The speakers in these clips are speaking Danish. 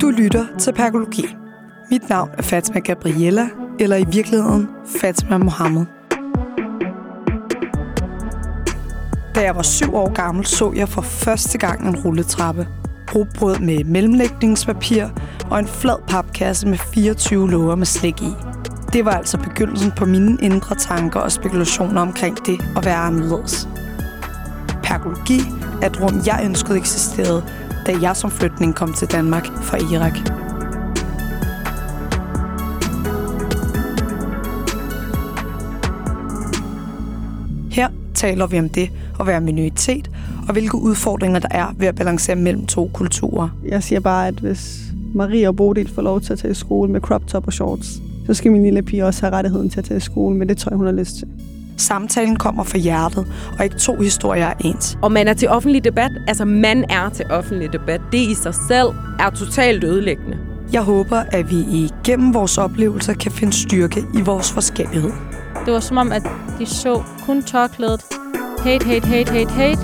Du lytter til Perkologi. Mit navn er Fatma Gabriella, eller i virkeligheden Fatma Mohammed. Da jeg var syv år gammel, så jeg for første gang en rulletrappe. Rugbrød med mellemlægningspapir og en flad papkasse med 24 låger med slik i. Det var altså begyndelsen på mine indre tanker og spekulationer omkring det at være anderledes. Pergologi er et rum, jeg ønskede eksisterede, da jeg som flytning kom til Danmark fra Irak. Her taler vi om det at være minoritet, og hvilke udfordringer der er ved at balancere mellem to kulturer. Jeg siger bare, at hvis Marie og Bodil får lov til at tage i skole med crop top og shorts, så skal min lille pige også have rettigheden til at tage i skole med det tøj, hun har lyst til. Samtalen kommer fra hjertet, og ikke to historier er ens. Og man er til offentlig debat. Altså, man er til offentlig debat. Det i sig selv er totalt ødelæggende. Jeg håber, at vi igennem vores oplevelser kan finde styrke i vores forskellighed. Det var som om, at de så kun tørklædet. Hate, hate, hate, hate, hate.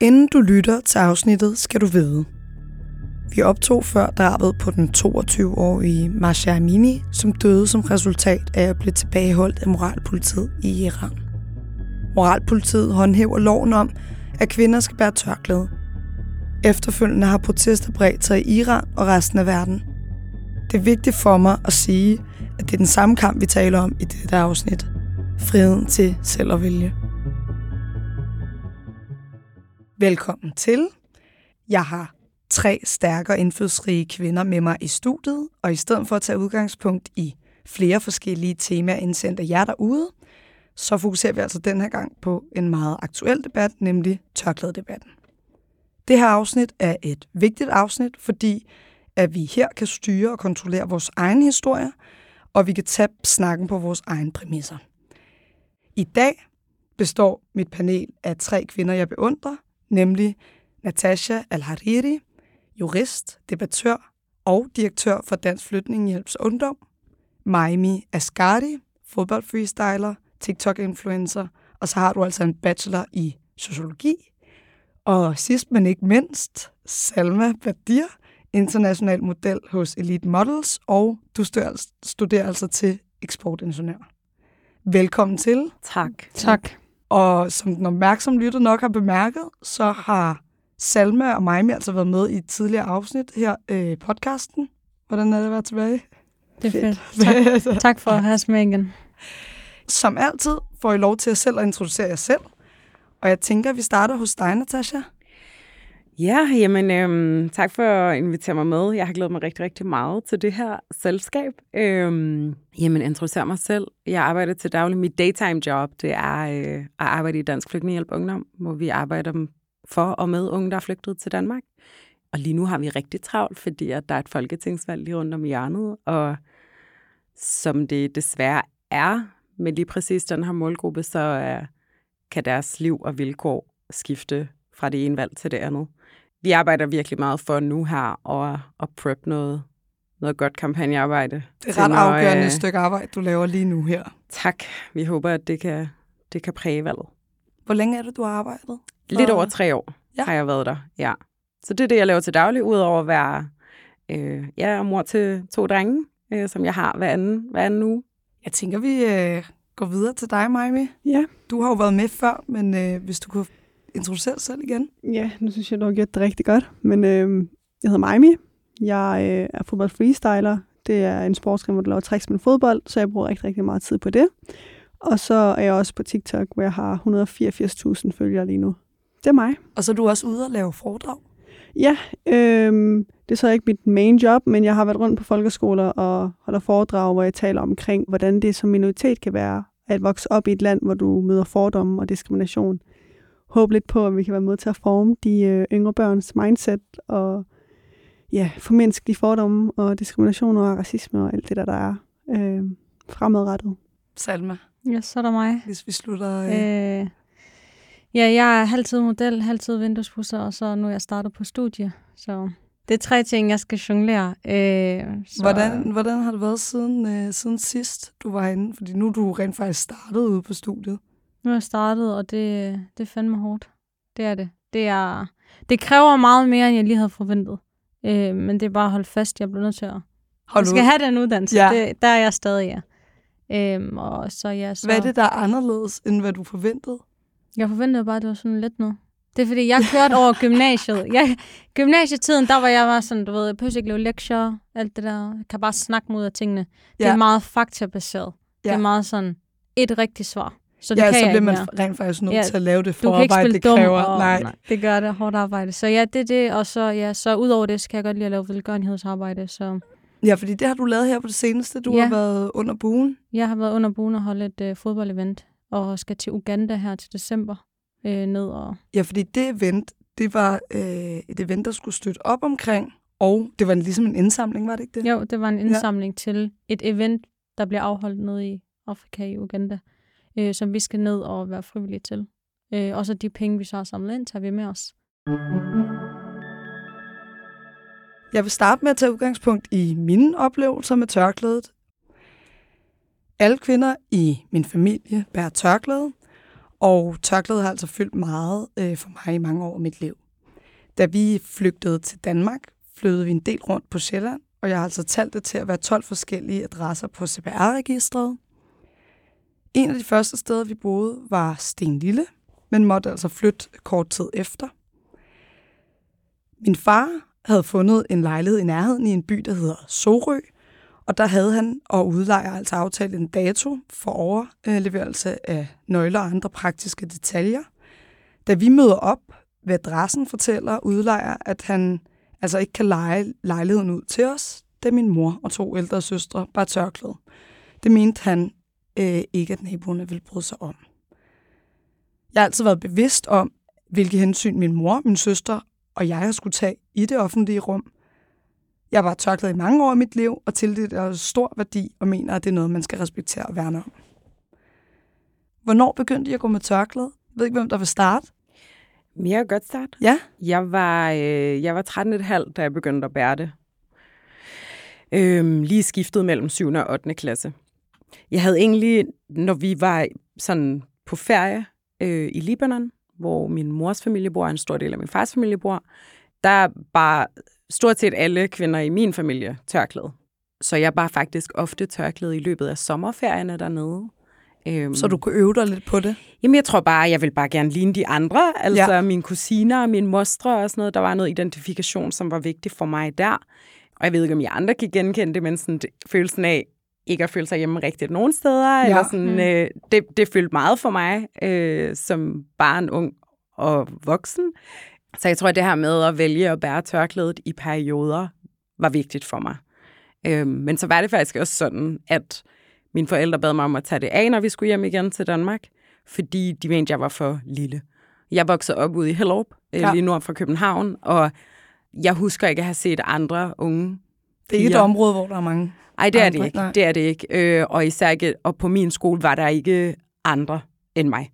Inden du lytter til afsnittet, skal du vide. Vi optog før drabet på den 22-årige Masha Amini, som døde som resultat af at blive tilbageholdt af moralpolitiet i Iran. Moralpolitiet håndhæver loven om, at kvinder skal bære tørklæde. Efterfølgende har protester bredt sig i Iran og resten af verden. Det er vigtigt for mig at sige, at det er den samme kamp, vi taler om i dette afsnit. Friheden til selv at vælge. Velkommen til. Jeg har tre stærke og indflydelsesrige kvinder med mig i studiet, og i stedet for at tage udgangspunkt i flere forskellige temaer indsendt af jer derude, så fokuserer vi altså den her gang på en meget aktuel debat, nemlig tørklædedebatten. Det her afsnit er et vigtigt afsnit, fordi at vi her kan styre og kontrollere vores egen historie, og vi kan tage snakken på vores egen præmisser. I dag består mit panel af tre kvinder, jeg beundrer, nemlig Natasha Al-Hariri, jurist, debattør og direktør for Dansk Flytninghjælps Ungdom, Maimi Asgari, fodboldfreestyler, TikTok-influencer, og så har du altså en bachelor i sociologi. Og sidst men ikke mindst, Salma Badir, international model hos Elite Models, og du studerer altså til eksportingeniør. Velkommen til. Tak. Tak. Og som den opmærksomme lytter nok har bemærket, så har Salma og mig altså været med i et tidligere afsnit her i øh, podcasten. Hvordan er det at være tilbage? Det er fedt. fedt. Tak, tak for at have med igen. Som altid får I lov til at selv at introducere jer selv. Og jeg tænker, at vi starter hos dig, Natasha. Ja, jamen øhm, tak for at invitere mig med. Jeg har glædet mig rigtig, rigtig meget til det her selskab. Øhm, jamen, introducere mig selv. Jeg arbejder til daglig. Mit daytime job, det er øh, at arbejde i Dansk Flygtningehjælp Ungdom, hvor vi arbejder for og med unge, der er flygtet til Danmark. Og lige nu har vi rigtig travlt, fordi at der er et folketingsvalg lige rundt om hjørnet, og som det desværre er med lige præcis den her målgruppe, så uh, kan deres liv og vilkår skifte fra det ene valg til det andet. Vi arbejder virkelig meget for nu her og at prep noget, noget godt kampagnearbejde. Det er ret når, afgørende øh, stykke arbejde, du laver lige nu her. Tak. Vi håber, at det kan, det kan præge valget. Hvor længe er det, du har arbejdet? Lidt over tre år ja. har jeg været der, ja. Så det er det, jeg laver til daglig, udover at være øh, ja, mor til to drenge, øh, som jeg har hver anden, hver anden uge. Jeg tænker, vi øh, går videre til dig, Maimi. Ja. Du har jo været med før, men øh, hvis du kunne introducere dig selv igen. Ja, nu synes jeg, du har gjort det rigtig godt. Men øh, jeg hedder Maimi. Jeg øh, er fodboldfreestyler. Det er en sportsgren, hvor du laver tricks med fodbold, så jeg bruger rigtig, rigtig meget tid på det. Og så er jeg også på TikTok, hvor jeg har 184.000 følgere lige nu. Det er mig. Og så er du også ude og lave foredrag? Ja, øh, det er så ikke mit main job, men jeg har været rundt på folkeskoler og holder foredrag, hvor jeg taler omkring, hvordan det som minoritet kan være at vokse op i et land, hvor du møder fordomme og diskrimination. Håb lidt på, at vi kan være med til at forme de øh, yngre børns mindset og ja, formindske de fordomme og diskrimination og racisme og alt det der, der er øh, fremadrettet. Salma. Ja, så er der mig. Hvis vi slutter... Øh... Øh, Ja, jeg er halvtid model, halvtid vinduespusser, og så nu er jeg startet på studie. Så det er tre ting, jeg skal jonglere. Øh, så... hvordan, hvordan har det været siden, øh, siden sidst, du var inde? Fordi nu er du rent faktisk startet ude på studiet. Nu er jeg startet, og det, det er fandme hårdt. Det er det. Det, er, det kræver meget mere, end jeg lige havde forventet. Øh, men det er bare at holde fast. Jeg bliver nødt til at... Hold jeg skal ud. have den uddannelse. Ja. Det, der er jeg stadig, ja. Øhm, og så, ja, så... Hvad er det, der er anderledes, end hvad du forventede? Jeg forventede bare, at det var sådan lidt noget. Det er fordi, jeg kørte over gymnasiet. Jeg, gymnasietiden, der var jeg bare sådan, du ved, jeg behøver ikke lave lektier, alt det der. Jeg kan bare snakke mod af tingene. Det Ja. er meget faktabaseret. Ja. Det er meget sådan, et rigtigt svar. Så det ja, kan så bliver man mere. rent faktisk nødt Ja, til at lave det forarbejde, det kræver. og, Nej. nej. det gør det hårdt arbejde. Så ja, det er det, og så, ja, så ud over det, så kan jeg godt lide at lave velgørenhedsarbejde. Så Ja, fordi det har du lavet her på det seneste. Du Ja. har været under buen. jeg har været under buen og holdt et øh, fodboldevent, og skal til Uganda her til december øh, ned og Ja, fordi det event, det var øh, et event, der skulle støtte op omkring, og det var ligesom en indsamling, var det ikke det? Jo, det var en indsamling ja. til et event, der bliver afholdt nede i Afrika i Uganda, øh, som vi skal ned og være frivillige til. Øh, og så de penge, vi så har samlet ind, tager vi med os. Jeg vil starte med at tage udgangspunkt i mine oplevelser med tørklædet. Alle kvinder i min familie bærer tørklæde, og tørklædet har altså fyldt meget øh, for mig i mange år af mit liv. Da vi flygtede til Danmark, flyttede vi en del rundt på Sjælland, og jeg har altså talt det til at være 12 forskellige adresser på CPR-registret. En af de første steder, vi boede, var Stenlille, men måtte altså flytte kort tid efter. Min far havde fundet en lejlighed i nærheden i en by, der hedder Sorø, og der havde han og udlejer altså aftalt en dato for overleverelse af nøgler og andre praktiske detaljer. Da vi møder op ved adressen, fortæller udlejer, at han altså ikke kan lege lejligheden ud til os, da min mor og to ældre søstre bare tørklæde. Det mente han øh, ikke, at naboerne ville bryde sig om. Jeg har altid været bevidst om, hvilke hensyn min mor, min søster og jeg har skulle tage i det offentlige rum. Jeg var tørklæde i mange år i mit liv, og til det er stor værdi, og mener, at det er noget, man skal respektere og værne om. Hvornår begyndte jeg at gå med tørklæde? Jeg ved ikke, hvem der vil starte. Men Jeg kan godt starte. Ja. Jeg var, øh, jeg var 13,5, da jeg begyndte at bære det. Øhm, lige skiftet mellem 7. og 8. klasse. Jeg havde egentlig, når vi var sådan på ferie øh, i Libanon, hvor min mors familie bor, og en stor del af min fars familie bor, der bare stort set alle kvinder i min familie tørklæde. Så jeg bar faktisk ofte tørklæde i løbet af sommerferierne dernede. Øhm, Så du kunne øve dig lidt på det. Jamen, jeg tror bare, jeg vil bare gerne ligne de andre. Altså Ja. mine kusiner og mine mostre og sådan noget. Der var noget identifikation, som var vigtigt for mig der. Og jeg ved ikke, om I andre kan genkende det, men sådan, følelsen af ikke at føle sig hjemme rigtigt nogen steder. Ja. Eller sådan, Mm. øh, det, det følte meget for mig øh, som barn, ung og voksen. Så jeg tror, at det her med at vælge at bære tørklædet i perioder var vigtigt for mig. Øh, men så var det faktisk også sådan, at mine forældre bad mig om at tage det af, når vi skulle hjem igen til Danmark, fordi de mente, jeg var for lille. Jeg voksede op ude i Hellerup, Ja. ja. lige nord for København, og jeg husker ikke at have set andre unge. Det er ikke et område, hvor der er mange. Nej, det er Andre, det ikke. nej. Det er det ikke. Øh, og især ikke, og på min skole var der ikke andre end mig.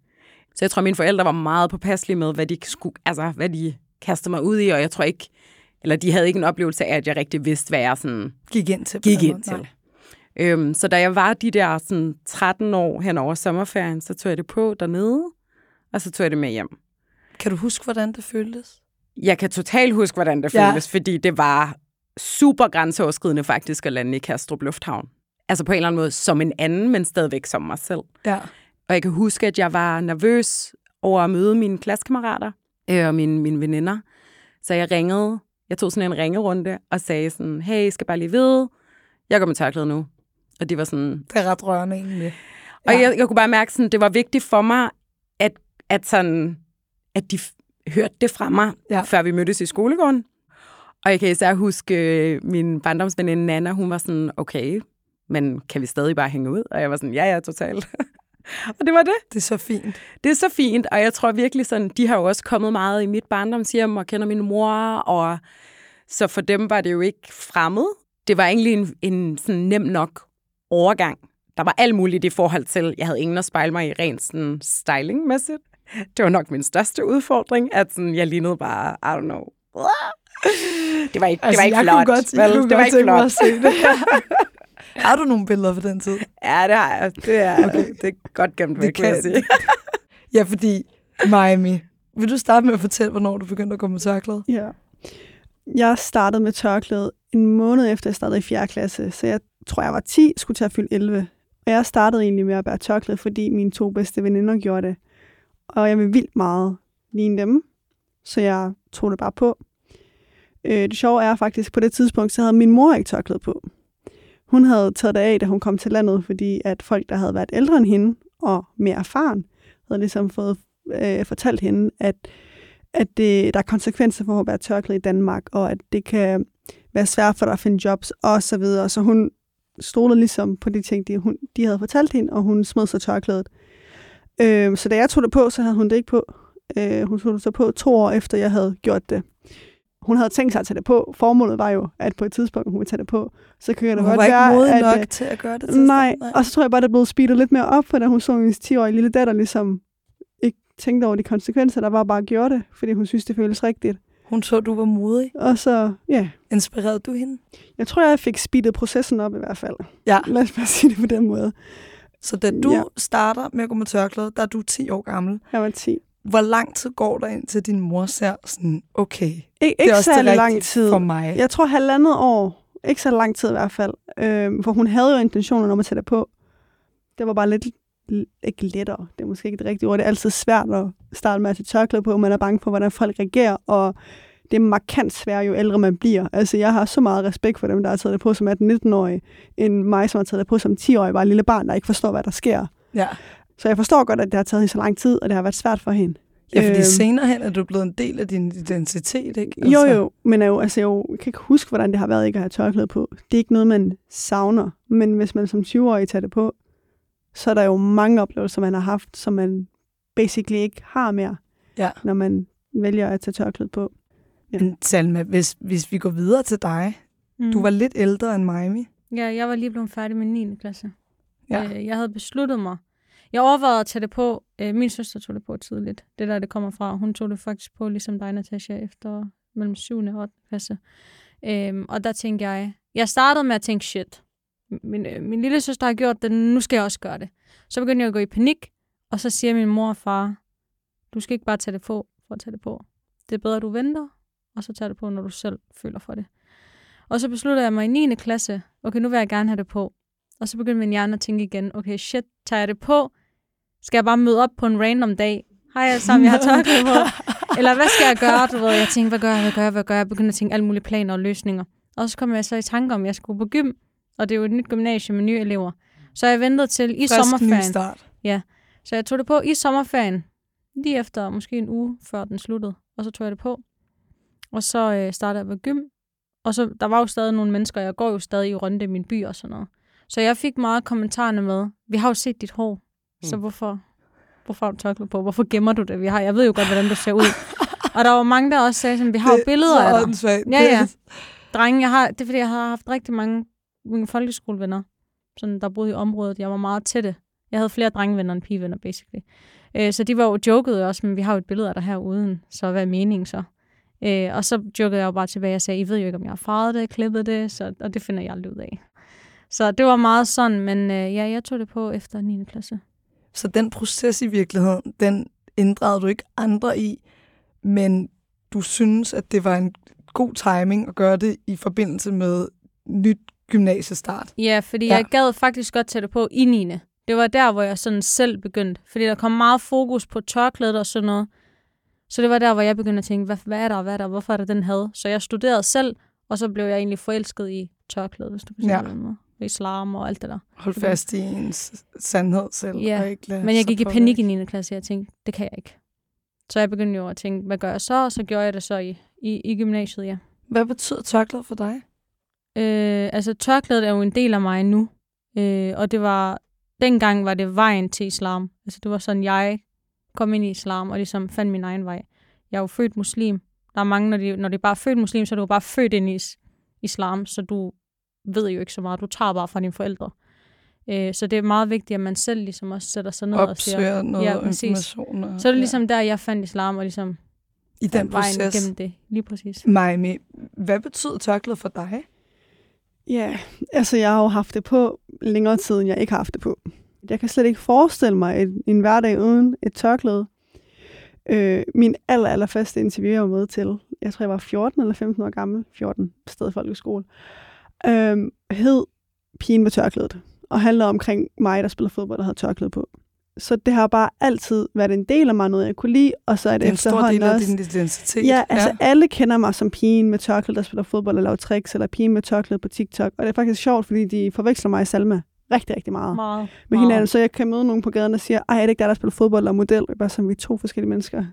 Så jeg tror, mine forældre var meget påpasselige med, hvad de, skulle, altså, hvad de kastede mig ud i, og jeg tror ikke, eller de havde ikke en oplevelse af, at jeg rigtig vidste, hvad jeg sådan Gik ind til. gik ind til. Øhm, så da jeg var de der sådan, 13 år hen over sommerferien, så tog jeg det på dernede, og så tog jeg det med hjem. Kan du huske, hvordan det føltes? Jeg kan totalt huske, hvordan det Ja. føltes, fordi det var super grænseoverskridende faktisk at lande i Kastrup Lufthavn. Altså på en eller anden måde som en anden, men stadigvæk som mig selv. Ja. Og jeg kan huske, at jeg var nervøs over at møde mine klassekammerater øh, og mine, mine veninder. Så jeg ringede, jeg tog sådan en ringerunde og sagde sådan, hey, I skal bare lige vide, jeg går med tørklæde nu. Og de var sådan, Det er ret rørende egentlig. og Ja. jeg, jeg kunne bare mærke, sådan, det var vigtigt for mig, at, at, sådan, at de hørte det fra mig, Ja. ja. før vi mødtes i skolegården. Og jeg kan især huske, øh, min barndomsveninde Nana, hun var sådan, okay, men kan vi stadig bare hænge ud? Og jeg var sådan, ja, ja, totalt. og det var det. Det er så fint. Det er så fint, og jeg tror virkelig sådan, de har jo også kommet meget i mit barndomshjem og kender min mor, og så for dem var det jo ikke fremmed. Det var egentlig en, en sådan nem nok overgang. Der var alt muligt i forhold til, jeg havde ingen at spejle mig i rent sådan stylingmæssigt. Det var nok min største udfordring, at sådan, jeg lignede bare, I don't know. Det var ikke, det var ikke Altså, jeg flot. Kunne godt, vel? jeg kunne det var godt ikke flot. at se det. har du nogle billeder fra den tid? Ja, det har jeg. Det er, okay. det er godt gemt væk, Det vil jeg kan- sige. Ja, fordi Miami. Vil du starte med at fortælle, hvornår du begyndte at gå med tørklæde? Ja. Jeg startede med tørklæde en måned efter, jeg startede i 4. klasse, så jeg tror, jeg var 10, skulle til at fylde 11. Og jeg startede egentlig med at bære tørklæde, fordi mine to bedste veninder gjorde det. Og jeg vil vildt meget ligne dem, så jeg tog det bare på. Øh, det sjove er faktisk, på det tidspunkt, så havde min mor ikke tørklæde på. Hun havde taget det af, da hun kom til landet, fordi at folk, der havde været ældre end hende og mere erfaren, havde ligesom fået øh, fortalt hende, at, at det, der er konsekvenser for at være tørklæde i Danmark, og at det kan være svært for dig at finde jobs, og så videre. Så hun stolede ligesom på de ting, de, hun, de havde fortalt hende, og hun smed sig tørklædet. Øh, så da jeg tog det på, så havde hun det ikke på. Øh, hun tog det så på to år efter, jeg havde gjort det. Hun havde tænkt sig at tage det på. Formålet var jo, at på et tidspunkt, hun ville tage det på. Så kan det Hun godt være, modig at, nok øh, til at gøre det til Nej, nej. og så tror jeg bare, det blev speedet lidt mere op, for da hun så min 10-årige lille datter ligesom ikke tænkte over de konsekvenser, der var bare gjorde det, fordi hun synes, det føles rigtigt. Hun så, du var modig. Og så, ja, Inspirerede du hende? jeg tror, jeg fik speedet processen op i hvert fald. Ja. Lad os bare sige det på den måde. Så da du ja. starter med at gå med tørklæde, der er du 10 år gammel. Jeg var 10. Hvor lang tid går der ind til din mor ser sådan, okay, Ik- det ikke er også det lang tid. for mig. Jeg tror halvandet år. Ikke så lang tid i hvert fald. Øhm, for hun havde jo intentionen om at sætte det på. Det var bare lidt, ikke lettere. Det er måske ikke det rigtige ord. Det er altid svært at starte med at tage tørklæde på. Man er bange for, hvordan folk reagerer. Og det er markant sværere, jo ældre man bliver. Altså, jeg har så meget respekt for dem, der har taget det på som 18-19-årige, end mig, som har taget det på som 10-årig, bare et lille barn, der ikke forstår, hvad der sker. Ja, Så jeg forstår godt, at det har taget hende så lang tid, og det har været svært for hende. ja fordi Øhm. senere hen er du blevet en del af din identitet, ikke? Jo, jo, men jeg, jo, altså, jeg, jo, jeg kan ikke huske, hvordan det har været ikke at have tørklæde på. Det er ikke noget, man savner. Men hvis man som 20-årig tager det på, så er der jo mange oplevelser, man har haft, som man basically ikke har mere, Ja. når man vælger at tage tørklæde på. Ja. Men Salma, hvis, hvis vi går videre til dig. Mm. Du var lidt ældre end Miami. Ja, jeg var lige blevet færdig med 9. klasse. Ja. Øh, jeg havde besluttet mig. Jeg overvejede at tage det på. Øh, min søster tog det på tidligt. Det der, det kommer fra. Hun tog det faktisk på, ligesom dig, Natasha, efter mellem 7. og 8. klasse. Øhm, og der tænkte jeg, jeg startede med at tænke, shit, min, øh, min lille søster har gjort det, nu skal jeg også gøre det. Så begyndte jeg at gå i panik, og så siger min mor og far, du skal ikke bare tage det på for at tage det på. Det er bedre, at du venter, og så tager det på, når du selv føler for det. Og så besluttede jeg mig i 9. klasse, okay, nu vil jeg gerne have det på. Og så begyndte min hjerne at tænke igen, okay, shit, tager jeg det på? Skal jeg bare møde op på en random dag? Hej alle sammen, jeg har tørklæde på. Eller hvad skal jeg gøre? Du ved, jeg tænkte, hvad gør jeg, hvad gør jeg, hvad gør jeg? Jeg begyndte at tænke alle mulige planer og løsninger. Og så kom jeg så i tanke om, at jeg skulle på gym. Og det er jo et nyt gymnasium med nye elever. Så jeg ventede til i Frisk sommerferien. start. Så jeg tog det på i sommerferien, lige efter måske en uge før den sluttede. Og så tog jeg det på. Og så øh, startede jeg på gym. Og så, der var jo stadig nogle mennesker, jeg går jo stadig i runde i min by og sådan noget. Så jeg fik meget kommentarerne med, vi har jo set dit hår, så Mm. hvorfor, hvorfor har du tørklæde på? Hvorfor gemmer du det? Vi har, jeg ved jo godt, hvordan du ser ud. og der var mange, der også sagde, sådan, vi har jo billeder af dig. åndssvagt. Ja, Det ja. Drenge, jeg har, det er fordi, jeg har haft rigtig mange mine folkeskolevenner, sådan, der boede i området. Jeg var meget tætte. Jeg havde flere drengevenner end pigevenner, basically. Øh, så de var jo joket også, men vi har jo et billede af dig her uden, så hvad er meningen så? Øh, og så jokede jeg jo bare tilbage og sagde, I ved jo ikke, om jeg har farvet det, klippet det, så, og det finder jeg aldrig ud af. Så det var meget sådan, men øh, ja, jeg tog det på efter 9. klasse. Så den proces i virkeligheden, den inddragede du ikke andre i, men du synes, at det var en god timing at gøre det i forbindelse med nyt gymnasiestart. Ja, fordi Ja. jeg gad faktisk godt tage det på i 9. Det var der, hvor jeg sådan selv begyndte. Fordi der kom meget fokus på tørklædet og sådan noget. Så det var der, hvor jeg begyndte at tænke, hvad, hvad er der, hvad er der, hvorfor er der den had? Så jeg studerede selv, og så blev jeg egentlig forelsket i tørklædet, hvis du kan sige Ja. det måde. Islam og alt det der. Hold fast i ens sandhed selv. Ja, og ikke Men jeg gik i panik i 9. klasse, og jeg tænkte, det kan jeg ikke. Så jeg begyndte jo at tænke, hvad gør jeg så? Og så gjorde jeg det så i, i, i gymnasiet, ja. Hvad betyder tørklæde for dig? Øh, altså tørklædet er jo en del af mig nu. Øh, og det var, dengang var det vejen til islam. Altså det var sådan, jeg kom ind i islam og ligesom fandt min egen vej. Jeg er jo født muslim. Der er mange, når de, når de er bare født muslim, så er du bare født ind i is- islam, så du ved jo ikke så meget. Du tager bare fra dine forældre. Øh, så det er meget vigtigt, at man selv ligesom også sætter sig ned og siger, Opsøger noget Ja, ja, præcis. information. Og, så er det ligesom der, jeg fandt islam, og ligesom ja, i den proces. gennem det. Lige præcis. Miami, hvad betyder tørklæde for dig? Ja, altså jeg har jo haft det på længere tid, end jeg ikke har haft det på. Jeg kan slet ikke forestille mig et, en hverdag uden et tørklæde. Øh, min aller, aller første interview, jeg var med til, jeg tror, jeg var 14 eller 15 år gammel, 14, sted folkeskole, øh, hed Pigen med tørklædet, og handlede omkring mig, der spiller fodbold, der havde tørklæde på. Så det har bare altid været en del af mig, noget jeg kunne lide, og så er det, Det er en stor del af også... din identitet. Ja, altså ja. alle kender mig som pigen med tørklæde, der spiller fodbold og laver tricks, eller pigen med tørklæde på TikTok. Og det er faktisk sjovt, fordi de forveksler mig i Salma rigtig, rigtig meget. Meget. Med hinanden, så jeg kan møde nogen på gaden og siger, ej, er det ikke der, der spiller fodbold og model? Er bare som, vi er to forskellige mennesker.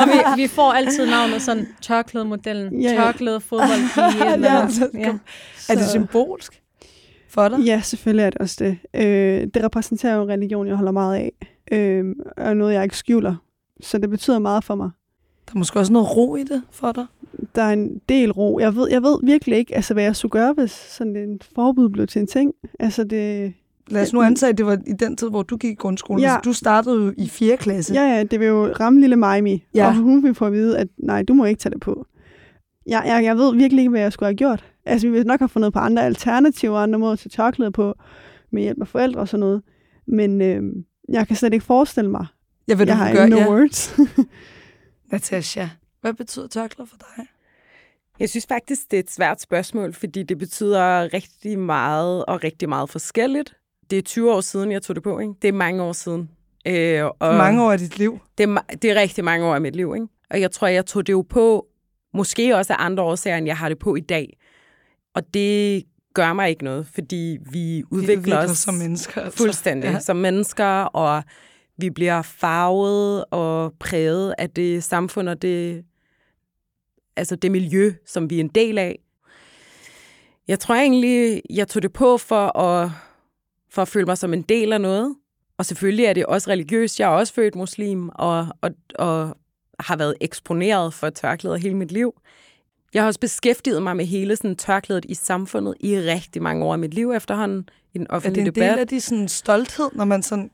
og vi, vi får altid navnet sådan, tørklædemodellen, Ja, ja. tørklæde fodboldpige. Ja, eller, så- ja. Er det symbolsk for dig? Ja, selvfølgelig er det også det. Øh, det repræsenterer jo en religion, jeg holder meget af, øh, og noget, jeg ikke skjuler. Så det betyder meget for mig. Der er måske også noget ro i det for dig. Der er en del ro. Jeg ved, jeg ved virkelig ikke, altså, hvad jeg skulle gøre, hvis sådan en forbud blev til en ting. Altså, det, Lad os nu antage, at det var i den tid, hvor du gik i grundskolen. Ja. Ja. Du startede jo i 4. klasse. Ja, ja, det vil jo ramme lille Mimi, Ja. og hun vil få at vide, at nej, du må ikke tage det på. Jeg, jeg, jeg ved virkelig ikke, hvad jeg skulle have gjort. Altså, vi vil nok have fundet på andre alternativer, andre måder til tørklæde på, med hjælp af forældre og sådan noget. Men øh, jeg kan slet ikke forestille mig. Jeg ved, jeg har gør, no ja. words. Natasha, hvad betyder tørklæde for dig? Jeg synes faktisk, det er et svært spørgsmål, fordi det betyder rigtig meget og rigtig meget forskelligt. Det er 20 år siden, jeg tog det på. Ikke? Det er mange år siden. Øh, og Mange år af dit liv. Det er, det er rigtig mange år af mit liv. Ikke? Og jeg tror, jeg tog det jo på, måske også af andre årsager, end jeg har det på i dag. Og det gør mig ikke noget, fordi vi Vi udvikler, os som mennesker. Altså. fuldstændig ja. som mennesker, og vi bliver farvet og præget af det samfund og det, altså det miljø, som vi er en del af. Jeg tror egentlig, jeg tog det på for at, for at føle mig som en del af noget. Og selvfølgelig er det også religiøst. Jeg er også født muslim, og, og, og har været eksponeret for tørklæder hele mit liv. Jeg har også beskæftiget mig med hele sådan, tørklædet i samfundet i rigtig mange år af mit liv efterhånden i den Er det offentlige en debat. del af din sådan, stolthed, når man sådan...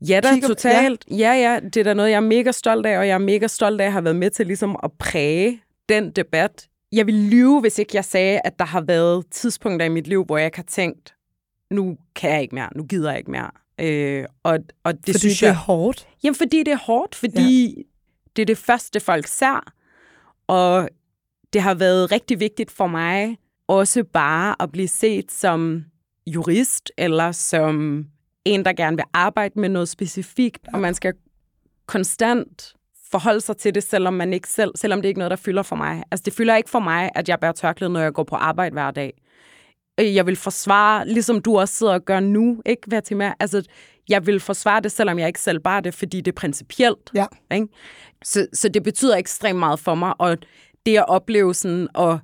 Ja, da, kigger- totalt. Ja. ja, ja, det er da noget, jeg er mega stolt af, og jeg er mega stolt af at have været med til ligesom at præge den debat. Jeg vil lyve, hvis ikke jeg sagde, at der har været tidspunkter i mit liv, hvor jeg ikke har tænkt, nu kan jeg ikke mere, nu gider jeg ikke mere. Øh, og, og det fordi synes det er jeg... hårdt. Jamen, fordi det er hårdt, fordi ja. det er det første, folk ser. Og det har været rigtig vigtigt for mig også bare at blive set som jurist, eller som en, der gerne vil arbejde med noget specifikt, og man skal konstant forholde sig til det, selvom, man ikke selv, selvom det ikke er noget, der fylder for mig. Altså, det fylder ikke for mig, at jeg bærer tørklæde, når jeg går på arbejde hver dag. Øh, Jeg vil forsvare, ligesom du også sidder og gør nu, ikke hvad til mere. Altså, jeg vil forsvare det, selvom jeg ikke selv bare det, fordi det er principielt. Ja. Ikke? Så, så det betyder ekstremt meget for mig, og det at opleve sådan, og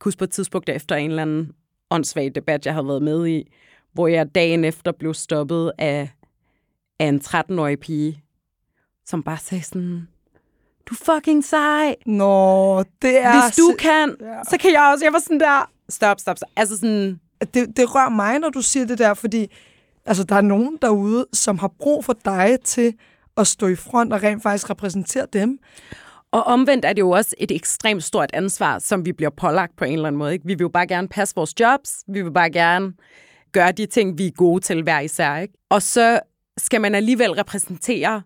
huske på et tidspunkt efter en eller anden åndssvag debat, jeg havde været med i, hvor jeg dagen efter blev stoppet af, af en 13-årig pige, som bare sagde sådan, du er fucking sej. Nå, det er... Hvis du kan, Ja. så kan jeg også. Jeg var sådan der, stop, stop, stop. Altså sådan, det, det rører mig, når du siger det der, fordi altså, der er nogen derude, som har brug for dig til at stå i front og rent faktisk repræsentere dem. Og omvendt er det jo også et ekstremt stort ansvar, som vi bliver pålagt på en eller anden måde. Ikke? Vi vil jo bare gerne passe vores jobs. Vi vil bare gerne gøre de ting, vi er gode til hver især. Ikke? Og så skal man alligevel repræsentere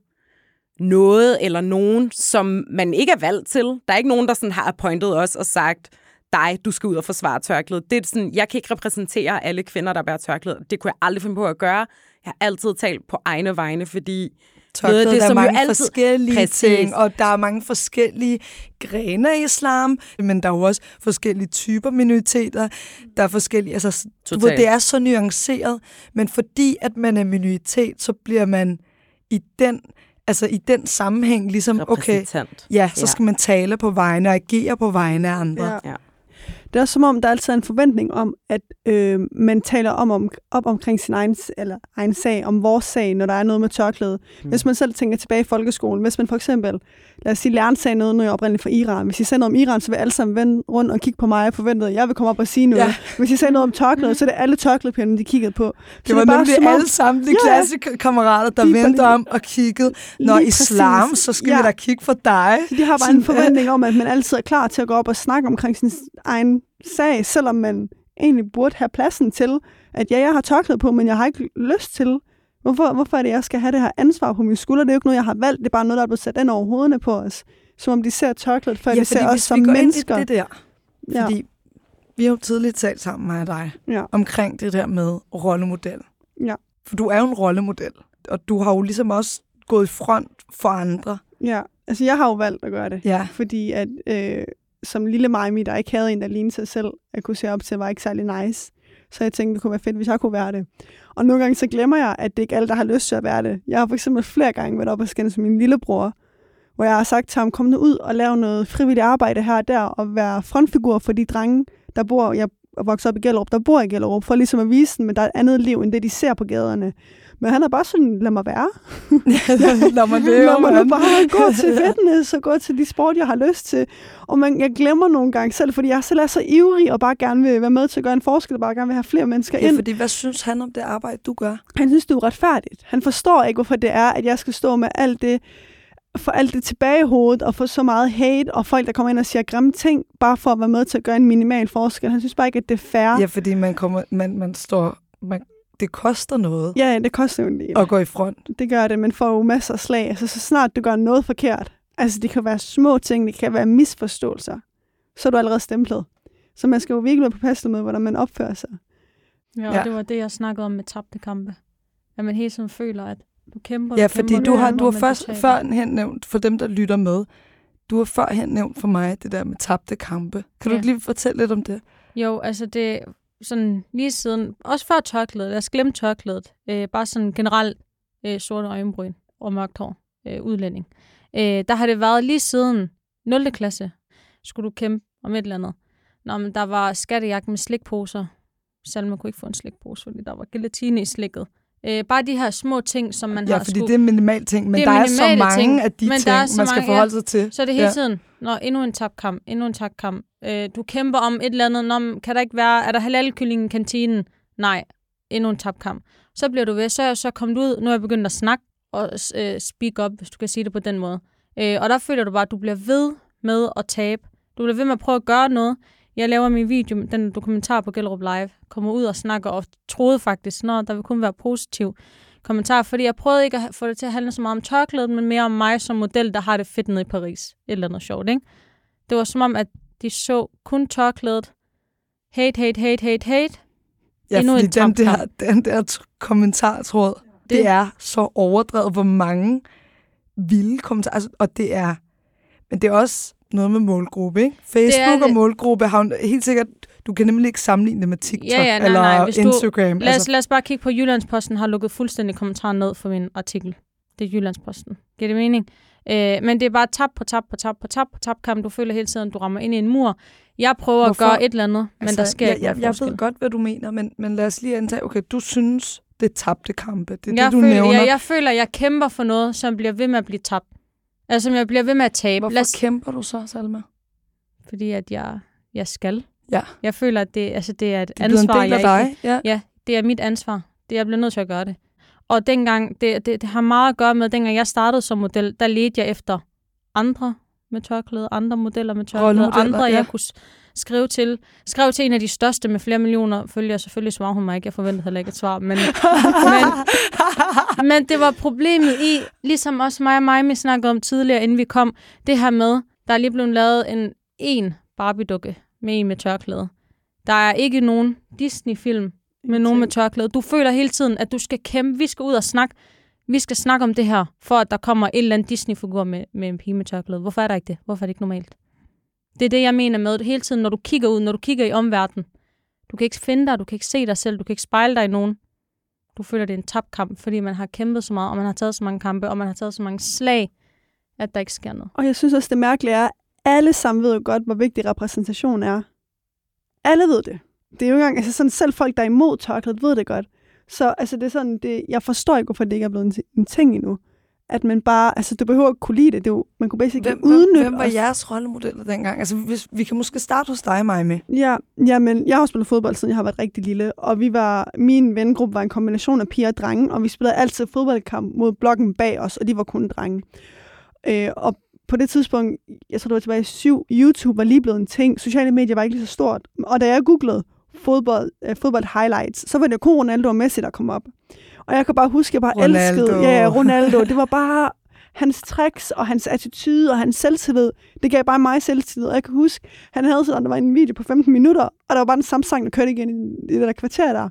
noget eller nogen, som man ikke er valgt til. Der er ikke nogen, der sådan har appointet os og sagt, dig, du skal ud og forsvare tørklædet. Det er sådan, jeg kan ikke repræsentere alle kvinder, der bærer tørklæde. Det kunne jeg aldrig finde på at gøre. Jeg har altid talt på egne vegne, fordi noget af Tørklædet, det, der er som jo mange altid- forskellige Præcis. ting, og der er mange forskellige grene af islam, men der er jo også forskellige typer minoriteter. Der er forskellige, altså, du ved, Totalt. det er så nuanceret, men fordi at man er minoritet, så bliver man i den, altså i den sammenhæng ligesom, okay, ja, så Ja. skal man tale på vegne og agere på vegne af andre. Ja. Ja. Det er også som om, der altid er en forventning om, at øh, man taler om, om, op omkring sin egen, eller egen sag, om vores sag, når der er noget med tørklæde. Mm. Hvis man selv tænker tilbage i folkeskolen, hvis man for eksempel, lad os sige, læreren sagde noget, når jeg oprindeligt fra Iran. Hvis I sagde noget om Iran, så vil alle sammen vende rundt og kigge på mig og forvente, at jeg vil komme op og sige noget. Ja. Hvis I sagde noget om tørklæde, så er det alle tørklædepigerne, de kiggede på. Det var er bare nemlig om- alle sammen de Ja, klassekammerater, der vendte om og kiggede. Når Lige islam, præcis. så skal Ja. vi da kigge for dig. Så de har bare Sådan, en forventning om, at man altid er klar til at gå op og snakke omkring sin egen sag, selvom man egentlig burde have pladsen til, at ja, jeg har tørklæde på, men jeg har ikke lyst til. Hvorfor, hvorfor er det, jeg skal have det her ansvar på mine skuldre? Det er jo ikke noget, jeg har valgt. Det er bare noget, der er blevet sat ind over hovederne på os. Som om de ser tørklædet, før ja, de ser os som mennesker. Det der, Ja. fordi vi har jo tidligt talt sammen, mig og dig, Ja. omkring det der med rollemodel. Ja. For du er jo en rollemodel, og du har jo ligesom også gået i front for andre. Ja, altså jeg har jo valgt at gøre det. Ja. Fordi at øh, som lille mig, der ikke havde en, der lignede sig selv, at kunne se op til, var ikke særlig nice. Så jeg tænkte, det kunne være fedt, hvis jeg kunne være det. Og nogle gange så glemmer jeg, at det ikke er alle, der har lyst til at være det. Jeg har for eksempel flere gange været op og skændes med min lillebror, hvor jeg har sagt til ham, kom nu ud og lav noget frivilligt arbejde her og der, og være frontfigur for de drenge, der bor, jeg vokset op i Gellerup, der bor i Gellerup, for ligesom at vise dem, at der er et andet liv, end det, de ser på gaderne. Men han er bare sådan, lad mig være. Lad mig det, Lad mig nu bare gå til fitness og gå til de sport, jeg har lyst til. Og man, jeg glemmer nogle gange selv, fordi jeg selv er så ivrig og bare gerne vil være med til at gøre en forskel, og bare gerne vil have flere mennesker Ja, ind. fordi hvad synes han om det arbejde, du gør? Han synes, det er uretfærdigt. Han forstår ikke, hvorfor det er, at jeg skal stå med alt det, for alt det tilbage i hovedet, og få så meget hate, og folk, der kommer ind og siger grimme ting, bare for at være med til at gøre en minimal forskel. Han synes bare ikke, at det er fair. Ja, fordi man, kommer, man, man står... Man, det koster noget Ja, det koster jo en del. at gå i front. Det gør det, men får jo masser af slag. Altså, så snart du gør noget forkert, altså det kan være små ting, det kan være misforståelser, så er du allerede stemplet. Så man skal jo virkelig være påpasselig med, hvordan man opfører sig. Ja, og Ja. det var det, jeg snakkede om med tabte kampe. At man hele tiden føler, at du kæmper, Ja, du fordi kæmper, du har, du har først førhen nævnt, for dem, der lytter med, du har førhen nævnt for mig det der med tabte kampe. Kan du Ja. ikke lige fortælle lidt om det? Jo, altså det sådan lige siden, også før tørklædet, lad os glemme tørklædet, øh, bare sådan generelt øh, sorte øjenbryn og mørkt hår, øh, udlænding. Øh, der har det været lige siden 0. klasse, skulle du kæmpe om et eller andet. Nå, men der var skattejagt med slikposer. Salma kunne ikke få en slikpose, fordi der var gelatine i slikket. Øh, bare de her små ting, som man ja, har fordi skulle... det er minimal ting, men er der er så mange ting, af de ting, man skal mange- forholde ja. sig til. Så er det hele Ja. ja. tiden, når endnu en tabt kamp, endnu en tabt kamp. Øh, du kæmper om et eller andet, Nå, kan der ikke være, er der halalkylling i kantinen? Nej, endnu en tabkamp. Så bliver du ved, så så kom så ud, nu er jeg begyndt at snakke og øh, speak up, hvis du kan sige det på den måde. Øh, og der føler du bare, at du bliver ved med at tabe. Du bliver ved med at prøve at gøre noget. Jeg laver min video, den dokumentar på Gellerup Live, kommer ud og snakker og troede faktisk, at der vil kun være positiv kommentar, fordi jeg prøvede ikke at få det til at handle så meget om tørklædet, men mere om mig som model, der har det fedt nede i Paris. Et eller andet sjovt, ikke? Det var som om, at de så kun tørklædet. Hate, hate, hate, hate, hate. Ja, Endnu fordi en den der, den der kommentartråd, det, det er så overdrevet, hvor mange vilde kommentarer. Altså, og det er, men det er også noget med målgruppe, ikke? Facebook og målgruppe har jo helt sikkert, du kan nemlig ikke sammenligne det med TikTok Ja, ja, nej, eller nej, du- Instagram. Lad os, lad os bare kigge på Jyllandsposten, har lukket fuldstændig kommentaren ned for min artikel. Det er Jyllandsposten. Giver det mening? Øh, men det er bare tab på tab på tab på tab på tab kamp. Du føler hele tiden, du rammer ind i en mur. Jeg prøver Hvorfor? at gøre et eller andet, men der sker jeg, ikke jeg, jeg forskel. ved godt, hvad du mener, men, men lad os lige antage, okay, du synes, det er tabte kampe. Det er jeg det, du føler, nævner. Jeg, jeg føler, jeg kæmper for noget, som bliver ved med at blive tabt. Altså, som jeg bliver ved med at tabe. Hvorfor os- kæmper du så, Salma? fordi at jeg, jeg skal. Ja. Jeg føler, at det, altså, det er et Det er blevet ansvar, en del af jeg dig. ikke... Ja. Ja, det er mit ansvar. Det, jeg bliver nødt til at gøre det. Og dengang, det, det, det har meget at gøre med, dengang jeg startede som model, der ledte jeg efter andre med tørklæde, andre modeller med tørklæde, andre, ja. jeg kunne skrive til. Skrev til en af de største med flere millioner følgere. Selvfølgelig svarede hun mig ikke. Jeg forventede heller ikke et svar. Men, men, men det var problemet i, ligesom også mig og mig, vi snakkede om tidligere, inden vi kom, det her med, der er lige blevet lavet en en Barbie-dukke med en med tørklæde. Der er ikke nogen Disney-film med nogen med tørklæde. Du føler hele tiden, at du skal kæmpe. Vi skal ud og snakke. Vi skal snakke om det her, for at der kommer en eller anden Disney-figur med, med en pige med tørklæde. Hvorfor er der ikke det? Hvorfor er det ikke normalt? Det er det, jeg mener med hele tiden, når du kigger ud, når du kigger i omverdenen. Du kan ikke finde dig, du kan ikke se dig selv, du kan ikke spejle dig i nogen. Du føler, det er en tabt kamp, fordi man har kæmpet så meget, og man har taget så mange kampe, og man har taget så mange slag, at der ikke sker noget. Og jeg synes også, det mærkelige er, at alle sammen ved jo godt, hvor vigtig repræsentation er. Alle ved det. Det er jo ikke engang, altså sådan, selv folk, der er imod tørklædet, ved det godt. Så altså, det er sådan, det, jeg forstår ikke, hvorfor det ikke er blevet en, en ting endnu. At man bare, altså du behøver ikke kunne lide det, det er jo, man kunne basically Hvem, udnytte hvem var os. jeres rollemodeller dengang? Altså, hvis, vi kan måske starte hos dig, Maja. Ja, ja, men jeg har spillet fodbold, siden jeg har været rigtig lille, og vi var, min vennegruppe var en kombination af piger og drenge, og vi spillede altid fodboldkamp mod blokken bag os, og de var kun drenge. Øh, og på det tidspunkt, jeg tror det var tilbage i syv, YouTube var lige blevet en ting, sociale medier var ikke lige så stort, og da jeg googlede fodbold, øh, fodbold highlights, så var det kun Ronaldo og Messi, der kom op. Og jeg kan bare huske, at jeg bare Ronaldo. elskede ja, Ronaldo. Det var bare hans tricks og hans attitude og hans selvtillid. Det gav bare mig selvtillid. Og jeg kan huske, han havde sådan, der var en video på 15 minutter, og der var bare den samme sang, der kørte igen i, i det der kvarter der.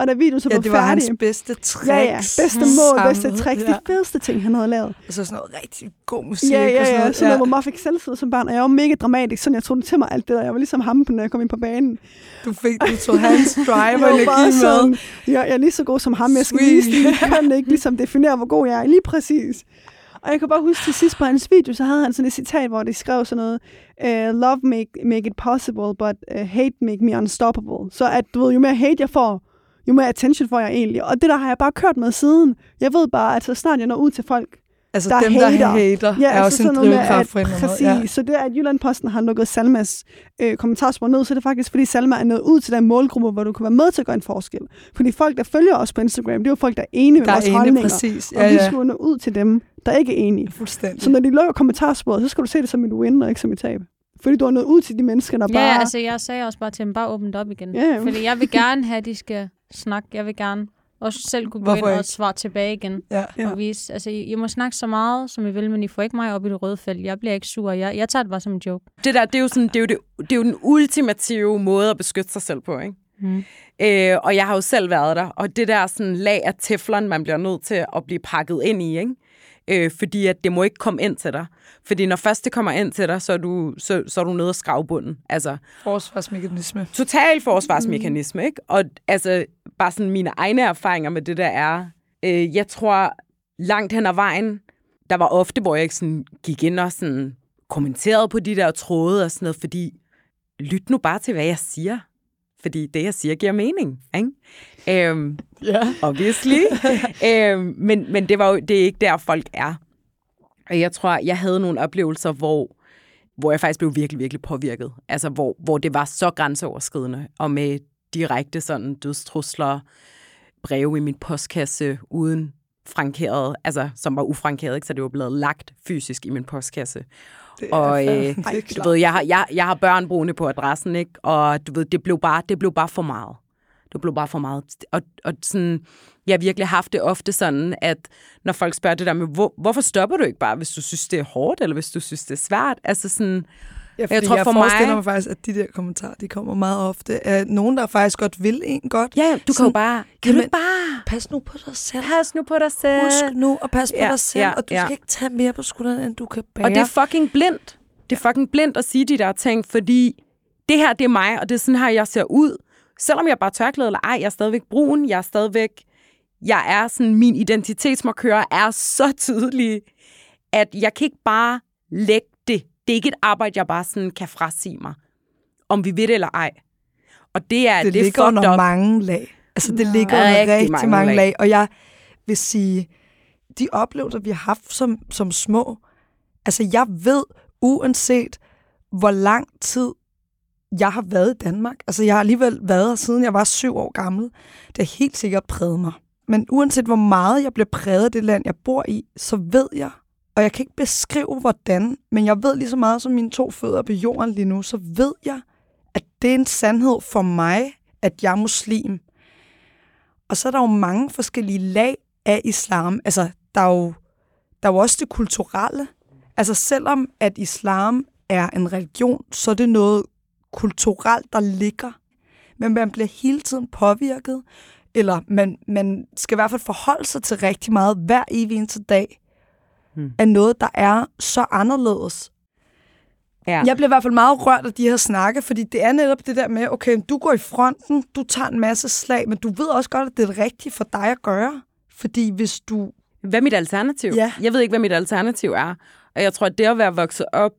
Og da videoen så Ja, var det var færdig, hans bedste tricks. ja, ja, bedste mål, bedste samlet, tricks, Ja. de fedeste ting, han havde lavet. Og så sådan noget rigtig god musik. Ja, og ja, sådan ja. noget. Sådan noget, hvor man fik selvtillid som barn, og jeg var mega dramatisk, sådan jeg tog det til mig alt det der. Jeg var ligesom ham, når jeg kom ind på banen. Du fik, du tog hans drive og energi med. jeg, jeg er lige så god som ham. Jeg skal Sweet. vise det. Jeg kan ikke ligesom definere, hvor god jeg er. Lige præcis. Og jeg kan bare huske til sidst på hans video, så havde han sådan et citat, hvor de skrev sådan noget, uh, love make, make it possible, but uh, hate make me unstoppable. Så at, du ved, jo mere hate jeg får, jo mere attention får jeg egentlig. Og det der har jeg bare kørt med siden. Jeg ved bare, at så snart jeg når ud til folk, Altså der dem, der hater. hater, Ja, er altså også en med, drivkraft for en Præcis. måde. Ja. Så det, at Jyllandposten har lukket Salmas øh, kommentarspor ned, så er det faktisk, fordi Salma er nået ud til den målgruppe, hvor du kan være med til at gøre en forskel. Fordi folk, der følger os på Instagram, det er jo folk, der er enige med Der vores er enig holdninger. præcis. Og Ja, vi ja. skulle nå ud til dem, der ikke er enige. Fuldstændig. Så når de lukker kommentarsporet, så skal du se det som et win, og ikke som et tab. Fordi du har nået ud til de mennesker, der Ja, bare... ja, altså jeg sagde også bare til dem, bare åbne op igen. Ja, ja. Fordi jeg vil gerne have, at de skal snakke. Jeg vil gerne også selv kunne gå Hvorfor ind og ikke? svare tilbage igen. Ja. Ja. Og vise, altså, I, I må snakke så meget, som I vil, men I får ikke mig op i det røde felt. Jeg bliver ikke sur. Jeg, jeg tager det bare som en joke. Det der, det er jo, sådan, det er jo, det, det er jo den ultimative måde at beskytte sig selv på, ikke? Mm. Øh, og jeg har jo selv været der, og det der sådan lag af teflon, man bliver nødt til at blive pakket ind i, ikke? Øh, fordi at det må ikke komme ind til dig. Fordi når først det kommer ind til dig, så er du, så, så er du nede at skrave bunden. Altså, Forsvarsmekanisme. total forsvarsmekanisme, ikke? Og altså, bare sådan mine egne erfaringer med det der er, øh, jeg tror langt hen ad vejen, der var ofte, hvor jeg ikke sådan gik ind og sådan kommenterede på de der tråde og sådan noget, fordi lyt nu bare til, hvad jeg siger. Fordi det, jeg siger, giver mening, ikke? Øhm, Ja. obviously. øhm, men men det, var jo, det er ikke der, folk er. Og jeg tror, jeg havde nogle oplevelser, hvor, hvor jeg faktisk blev virkelig, virkelig påvirket. Altså, hvor, hvor det var så grænseoverskridende, og med direkte sådan dødstrusler, breve i min postkasse, uden frankeret, altså som var ufrankeret, ikke? så det var blevet lagt fysisk i min postkasse. Og øh, du ved, jeg har, jeg, jeg har børn boende på adressen, ikke? og du ved, det blev bare, det blev bare for meget. Det blev bare for meget. Og, og sådan, jeg har virkelig haft det ofte sådan, at når folk spørger det der med, hvor, hvorfor stopper du ikke bare, hvis du synes, det er hårdt, eller hvis du synes, det er svært? Altså sådan, Ja, Jeg tror, jeg for forestiller mig- mig faktisk, at de der kommentarer, de kommer meget ofte af nogen, der faktisk godt vil en godt. ja, du kan jo Sådan, bare, kan du bare Pas nu på dig selv. pas nu på dig selv? Husk nu at passe på Ja, dig selv, ja, og du ja. skal ikke tage mere på skulderen, end du kan bære. Og det er fucking blindt. Det er fucking blindt at sige de der ting, fordi det her, det er mig, og det er sådan her, jeg ser ud. Selvom jeg er bare tørklæde eller ej, jeg er stadigvæk brun, jeg er stadigvæk... Jeg er sådan, min identitetsmarkør er så tydelig, at jeg kan ikke bare lægge det. Er ikke et arbejde, jeg bare sådan kan frasige mig. Om vi ved det eller ej. Og det er, det, det er ligger under up. mange lag. Altså, det Ja. ligger under Rigtig rigtig, mange mange, lag. lag. Og jeg vil sige, de oplevelser, vi har haft som, som små, altså jeg ved, uanset hvor lang tid jeg har været i Danmark, altså jeg har alligevel været her, siden jeg var syv år gammel, det har helt sikkert præget mig. Men uanset hvor meget jeg bliver præget af det land, jeg bor i, så ved jeg, og jeg kan ikke beskrive hvordan, men jeg ved lige så meget som mine to fødder på jorden lige nu, så ved jeg, at det er en sandhed for mig, at jeg er muslim. Og så er der jo mange forskellige lag af islam. Altså, der er jo, der er jo også det kulturelle. Altså, selvom at islam er en religion, så er det noget kulturelt, der ligger. Men man bliver hele tiden påvirket, eller man, man skal i hvert fald forholde sig til rigtig meget hver evig eneste dag, Hmm. af noget, der er så anderledes. Ja. Jeg bliver i hvert fald meget rørt af de her snakke, fordi det er netop det der med, okay, du går i fronten, du tager en masse slag, men du ved også godt, at det er det rigtige for dig at gøre. Fordi hvis du... Hvad er mit alternativ? Ja. Jeg ved ikke, hvad mit alternativ er. Og jeg tror, at det at være vokset op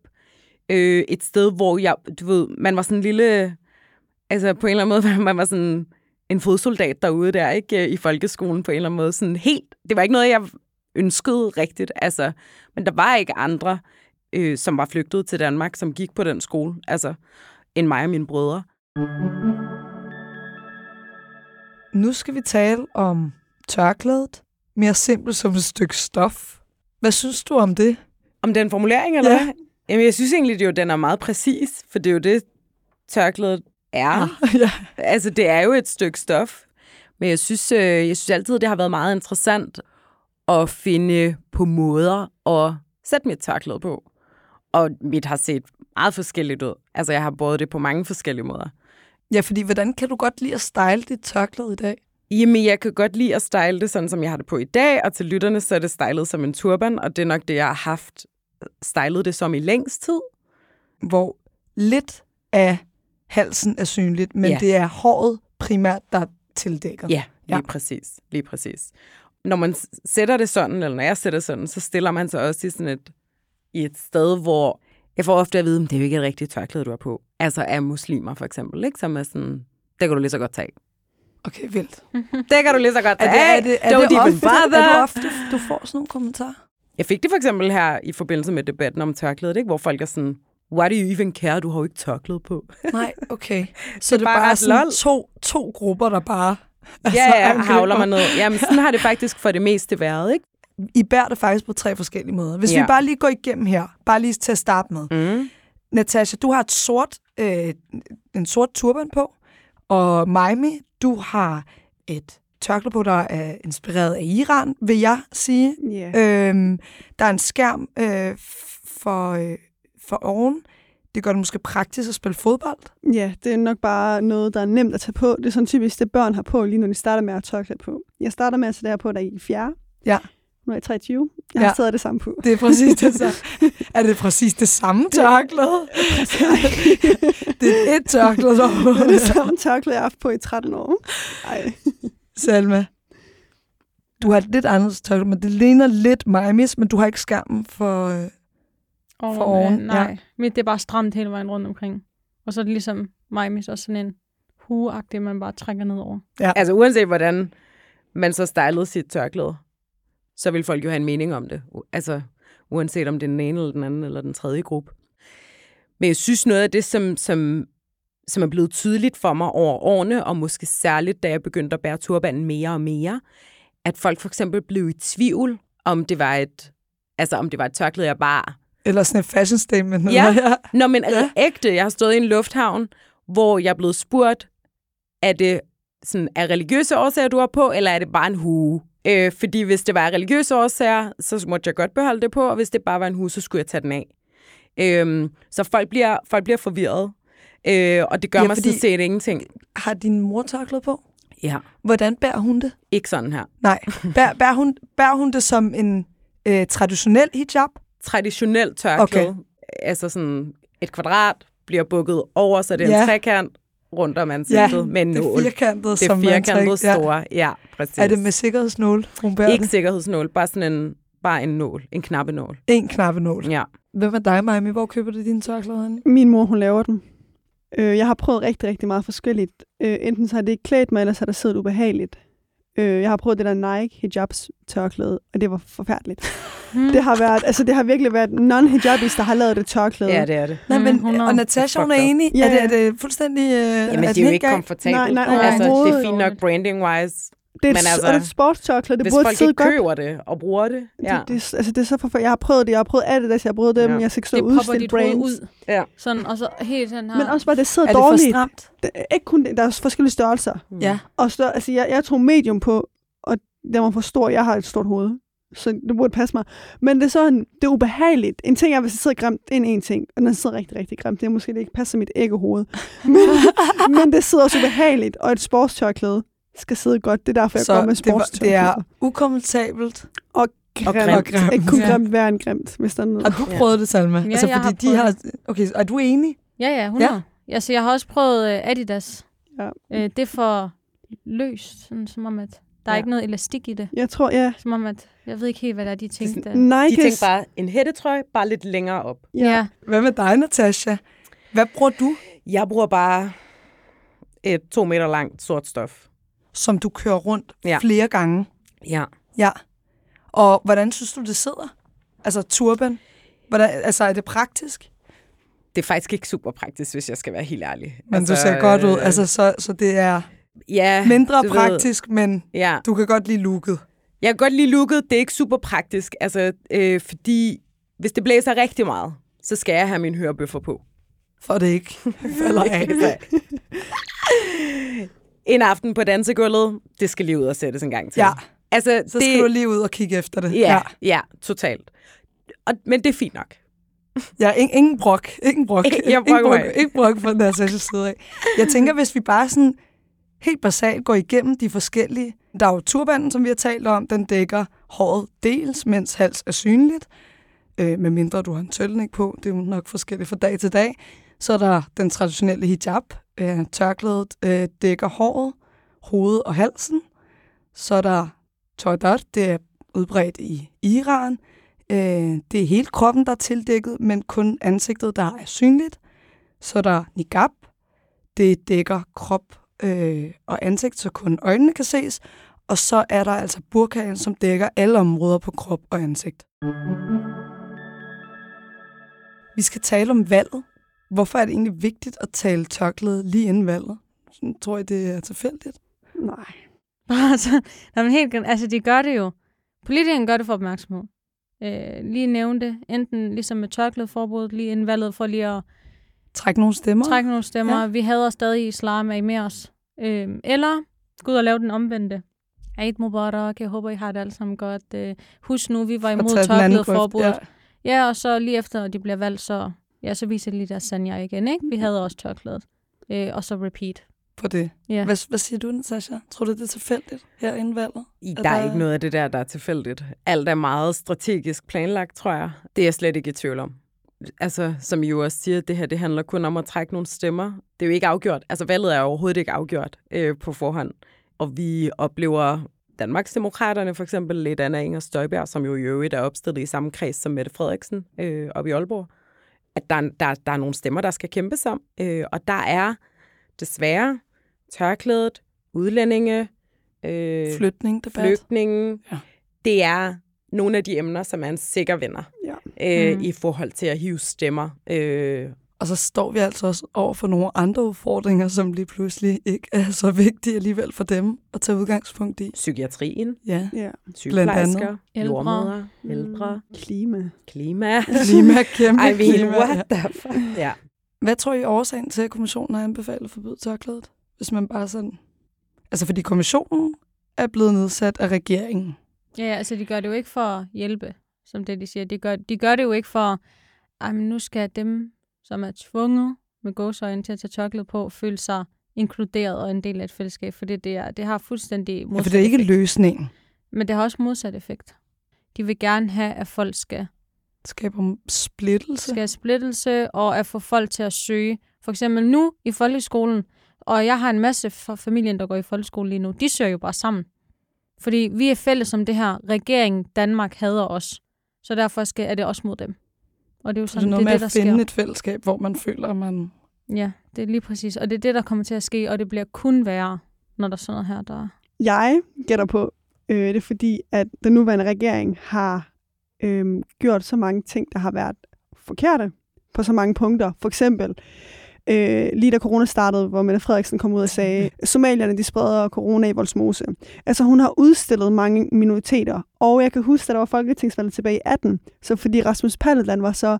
øh, et sted, hvor jeg, du ved, man var sådan en lille... Altså på en eller anden måde, man var sådan en fodsoldat derude der, ikke? I folkeskolen på en eller anden måde. Sådan helt, det var ikke noget, jeg ønskede rigtigt. Altså, men der var ikke andre, øh, som var flygtet til Danmark, som gik på den skole, altså, end mig og mine brødre. Nu skal vi tale om tørklædet. Mere simpelt som et stykke stof. Hvad synes du om det? Om den formulering, eller Ja. hvad? Jamen, jeg synes egentlig, det jo, den er meget præcis, for det er jo det, tørklædet er. ja. Altså, det er jo et stykke stof. Men jeg synes, øh, jeg synes altid, det har været meget interessant at finde på måder at sætte mit tørklæde på. Og mit har set meget forskelligt ud. Altså, jeg har båret det på mange forskellige måder. ja, fordi hvordan kan du godt lide at style dit tørklæde i dag? Jamen, jeg kan godt lide at style det sådan, som jeg har det på i dag, og til lytterne, så er det stylet som en turban, og det er nok det, jeg har haft stylet det som i længst tid. Hvor lidt af halsen er synligt, men Ja. det er håret primært, der tildækker. Ja, lige Ja. præcis. Lige præcis. Når man sætter det sådan, eller når jeg sætter sådan, så stiller man sig også i sådan et, i et sted, hvor jeg får ofte at vide, at det er jo ikke et rigtigt tørklæde, du har på. Altså af muslimer for eksempel, ikke? Som er sådan, det kan du lige så godt tage. Okay, vildt. Det kan du lige så godt Er tage. det, er det, er det, even ofte, bother. er det ofte, du får sådan nogle kommentarer? Jeg fik det for eksempel her i forbindelse med debatten om tørklædet, ikke? hvor folk er sådan, why do you even care, du har jo ikke tørklæde på. Nej, okay. Så det er bare bare ret sådan lol. to, to grupper, der bare... ja, ja, angriber. havler man ned. Jamen, sådan har det faktisk for det meste været, ikke? I bærer det faktisk på tre forskellige måder. Hvis ja. Ja. vi bare lige går igennem her, bare lige til at starte med. Mm. Natasha, du har et sort, øh, en sort turban på, og Maimi, du har et tørklæde på, der er inspireret af Iran, vil jeg sige. Ja. Øhm, der er en skærm øh, for, øh, for oven. Det gør det måske praktisk at spille fodbold. Ja, det er nok bare noget, der er nemt at tage på. Det er sådan typisk, det børn har på, lige når de starter med at tørklæde på. Jeg starter med at sætte det her på, der er i fjerde. Ja. Nu er jeg 23. Jeg har Ja. stadig det samme på. Det er præcis det samme. er det præcis det samme tørklæde? det er et tørklæde. Det er det samme tørklæde, jeg har haft på i 13 år. Ej. Salma, du har et lidt andet tørklæde, men det ligner lidt Maimis, men du har ikke skærmen for... Og, For oven, nej, mit det er bare stramt hele vejen rundt omkring. Og så er det ligesom mig, med også sådan en hueagtig, man bare trækker ned over. Altså uanset hvordan man så stylede sit tørklæde, så vil folk jo have en mening om det. Altså uanset om det er den ene eller den anden eller den tredje gruppe. Men jeg synes noget af det, som, som, som er blevet tydeligt for mig over årene, og måske særligt, da jeg begyndte at bære turbanen mere og mere, at folk for eksempel blev i tvivl, om det var et, altså om det var et tørklæde, jeg bare eller sådan et fashion statement. Ja. Eller, Nå, men altså ægte. Jeg har stået i en lufthavn, hvor jeg er blevet spurgt, er det sådan, er religiøse årsager, du har på, eller er det bare en hue? Øh, fordi hvis det var religiøse årsager, så måtte jeg godt beholde det på, og hvis det bare var en hue, så skulle jeg tage den af. Øhm, så folk bliver, folk bliver forvirret, øh, og det gør Ja, ja, mig sådan set ingenting. Har din mor tørklæde på? Ja, Hvordan bærer hun det? ikke sådan her. Nej, bærer, bærer, hun, bærer hun det som en øh, traditionel hijab? Traditionelt tørklæde, okay. altså sådan et kvadrat, bliver bukket over, så det er en Ja. trekant rundt om ansigtet med en det nål. er firkantet, Det er som man firkantet trækker- store, ja, præcis. Ja. Er det med sikkerhedsnål, hun bærer Ikke det? sikkerhedsnål, bare sådan en, bare en nål, en knappenål. En knappenål. Ja. Hvem er dig, Maimi? Hvor køber du dine tørklæder henne? Min mor, hun laver den. Øh, jeg har prøvet rigtig, rigtig meget forskelligt. Øh, enten så har det ikke klædt mig, eller så har det siddet ubehageligt. Øh, jeg har prøvet det der Nike hijabs tørklæde, og det var forfærdeligt. Hmm. Det har været, altså det har virkelig været non-hijabis, der har lavet det tørklæde. ja, det er det. Nej, Mm, men, 100. og Natasha, hun er enig. Ja, er, det, ja. er det fuldstændig... Øh, Jamen, er det er jo ikke komfortabelt. Nej, nej, altså, det er fint nok branding-wise. Det er, Men et, altså, og det er et sportstørklæde, det Hvis burde folk sidde ikke godt. køber det og bruger det. Ja. Det, det, altså, det er så forfærdeligt. Jeg har prøvet det, jeg har prøvet Adidas, jeg har prøvet dem, Ja. jeg skal stå det og popper dit brands. ud. Ja. Sådan, og så helt sådan her. Men også bare, det sidder Er det for dårligt. stramt? Det er ikke kun det, der er forskellige størrelser. Ja. Og stør, altså, jeg, jeg tog medium på, og den var for stor. Jeg har et stort hoved, så det burde passe mig. Men det er sådan, det er ubehageligt. En ting er, hvis det sidder grimt, det er en ting. Og den sidder rigtig, rigtig grimt. Det er måske, det ikke passer mit æggehoved. Men, men det sidder også ubehageligt, og et sportstørklæde skal sidde godt. Det er derfor, jeg Så går med det, var, det sportstørklæde. er ukomfortabelt. grimt. og grimt. grimt. Ikke kun Ja. grimt værre end grimt, hvis der er noget. Har du Ja. prøvet det, Salma? Ja, altså, jeg fordi har de har... Okay, er du enig? Ja, ja, 100. Ja. Altså, jeg har også prøvet uh, Adidas. Ja. Øh, det er for løst, sådan, som om at der er Ja. ikke noget elastik i det. Jeg tror, ja. Som om at, jeg ved ikke helt, hvad der er, de ting, der... De Nike tænker bare en hættetrøje, bare lidt længere op. Ja. ja. Hvad med dig, Natasha? Hvad bruger du, Jeg bruger bare et to meter langt sort stof. Som du kører rundt Ja. flere gange? Ja. Ja. Og hvordan synes du, det sidder? Altså turban? Hvordan, altså, er det praktisk? Det er faktisk ikke super praktisk, hvis jeg skal være helt ærlig. Men altså, du ser godt ud. Altså, så, så det er ja, mindre du ved- praktisk, men Ja. du kan godt lide looket. Jeg kan godt lide looket. Det er ikke super praktisk, altså, øh, fordi hvis det blæser rigtig meget, så skal jeg have mine hørebøffer på. for det ikke falder af. en aften på dansegulvet, det skal lige ud og sættes en gang til. Ja, altså, så skal det, du lige ud og kigge efter det. Ja, ja, ja totalt. Og, men det er fint nok. Ja, ingen, ingen brok. Ingen brok. Jeg ingen brok, ingen brok fra den her side af. Jeg tænker, hvis vi bare sådan helt basalt går igennem de forskellige. Der er jo turbanden, som vi har talt om. Den dækker håret dels, mens hals er synligt. Øh, med mindre du har en tølning på. Det er jo nok forskelligt fra dag til dag. Så er der den traditionelle hijab. Øh, tørklædet øh, dækker håret, hovedet og halsen. Så er der tøjdot. Det er udbredt i Iran. Øh, det er hele kroppen, der er tildækket, men kun ansigtet, der er synligt. Så er der niqab. Det dækker krop øh, og ansigt, så kun øjnene kan ses. Og så er der altså burkaen, som dækker alle områder på krop og ansigt. Vi skal tale om valget. Hvorfor er det egentlig vigtigt at tale tørklæde lige inden valget? Sådan, tror I, det er tilfældigt? Nej. Bare så, nej, men helt, altså, de gør det jo. Politikerne gør det for opmærksomhed. Øh, lige nævne det, enten ligesom med tørklædeforbuddet lige inden valget, for lige at Træk nogle stemmer? trække nogle stemmer. Ja. Vi hader stadig islam, er I med os? Øh, eller gå ud og lave den omvendte. Eid Mubarak, jeg håber, I har det alle sammen godt. Øh, husk nu, vi var imod tørklædeforbuddet. Ja. Ja. ja, og så lige efter de bliver valgt, så, ja, så viser de lige deres sanja igen, ikke? Vi havde også tørklædet. Øh, og så repeat. på det. Ja. Hvad, hvad siger du, Natasha? Tror du, det er tilfældigt her inden valget? I, Er der er der- ikke noget af det der, der er tilfældigt. Alt er meget strategisk planlagt, tror jeg. Det er jeg slet ikke i tvivl om. Altså, som I jo også siger, det her det handler kun om at trække nogle stemmer. Det er jo ikke afgjort. Altså, valget er overhovedet ikke afgjort øh, på forhånd. Og vi oplever Danmarksdemokraterne for eksempel, lidt Anna Inger Støjberg, som jo i øvrigt er opstillet i samme kreds som Mette Frederiksen øh, oppe i Aalborg, at der, er- der, der er nogle stemmer, der skal kæmpes om. Øh, og der er desværre tørklædet, udlændinge, øh, Flytning, debat. flygtninge. Ja. Det er nogle af de emner, som er en sikker vinder Ja. øh, Mm. i forhold til at hive stemmer. Øh, Og så står vi altså også over for nogle andre udfordringer, som lige pludselig ikke er så vigtige alligevel for dem at tage udgangspunkt i. psykiatrien, Ja, Ja. sygeplejersker, Ældre. jordmødre, ældre, Klima. klima. klima, kæmpe er helt, klima. what the fuck? Ja. Hvad tror I er årsagen til, at kommissionen har anbefalet at forbyde tørklædet? Hvis man bare sådan... Altså, fordi kommissionen er blevet nedsat af regeringen. Ja, altså de gør det jo ikke for at hjælpe, som det de siger. De gør, de gør det jo ikke for, at nu skal dem, som er tvunget med gåsøjne til at tage tørklæde på, føle sig inkluderet og en del af et fællesskab, for det, er, det har fuldstændig Ja, modsat for det er ikke effekt. løsningen. Men det har også modsat effekt. De vil gerne have, at folk skal, Det skaber splittelse. skal splittelse, og at få folk til at søge. For eksempel nu i folkeskolen, og jeg har en masse fra familien, der går i folkeskole lige nu, de søger jo bare sammen. Fordi vi er fælles om det her. Regeringen, Danmark hader os. Så derfor skal, er det også mod dem. Og det er jo Så det er sådan, noget det, med det, der at finde sker. et fællesskab, hvor man føler, at man... Ja, det er lige præcis. Og det er det, der kommer til at ske, og det bliver kun værre, når der er sådan noget her, der... Jeg gætter på, øh, det er fordi, at den nuværende regering har øh, gjort så mange ting, der har været forkerte på så mange punkter. For eksempel, øh, lige da corona startede, hvor Mette Frederiksen kom ud og sagde, somalierne de spreder corona i Voldsmose. Altså hun har udstillet mange minoriteter, og jeg kan huske, at der var folketingsvalget tilbage i 18, så fordi Rasmus Paludan var så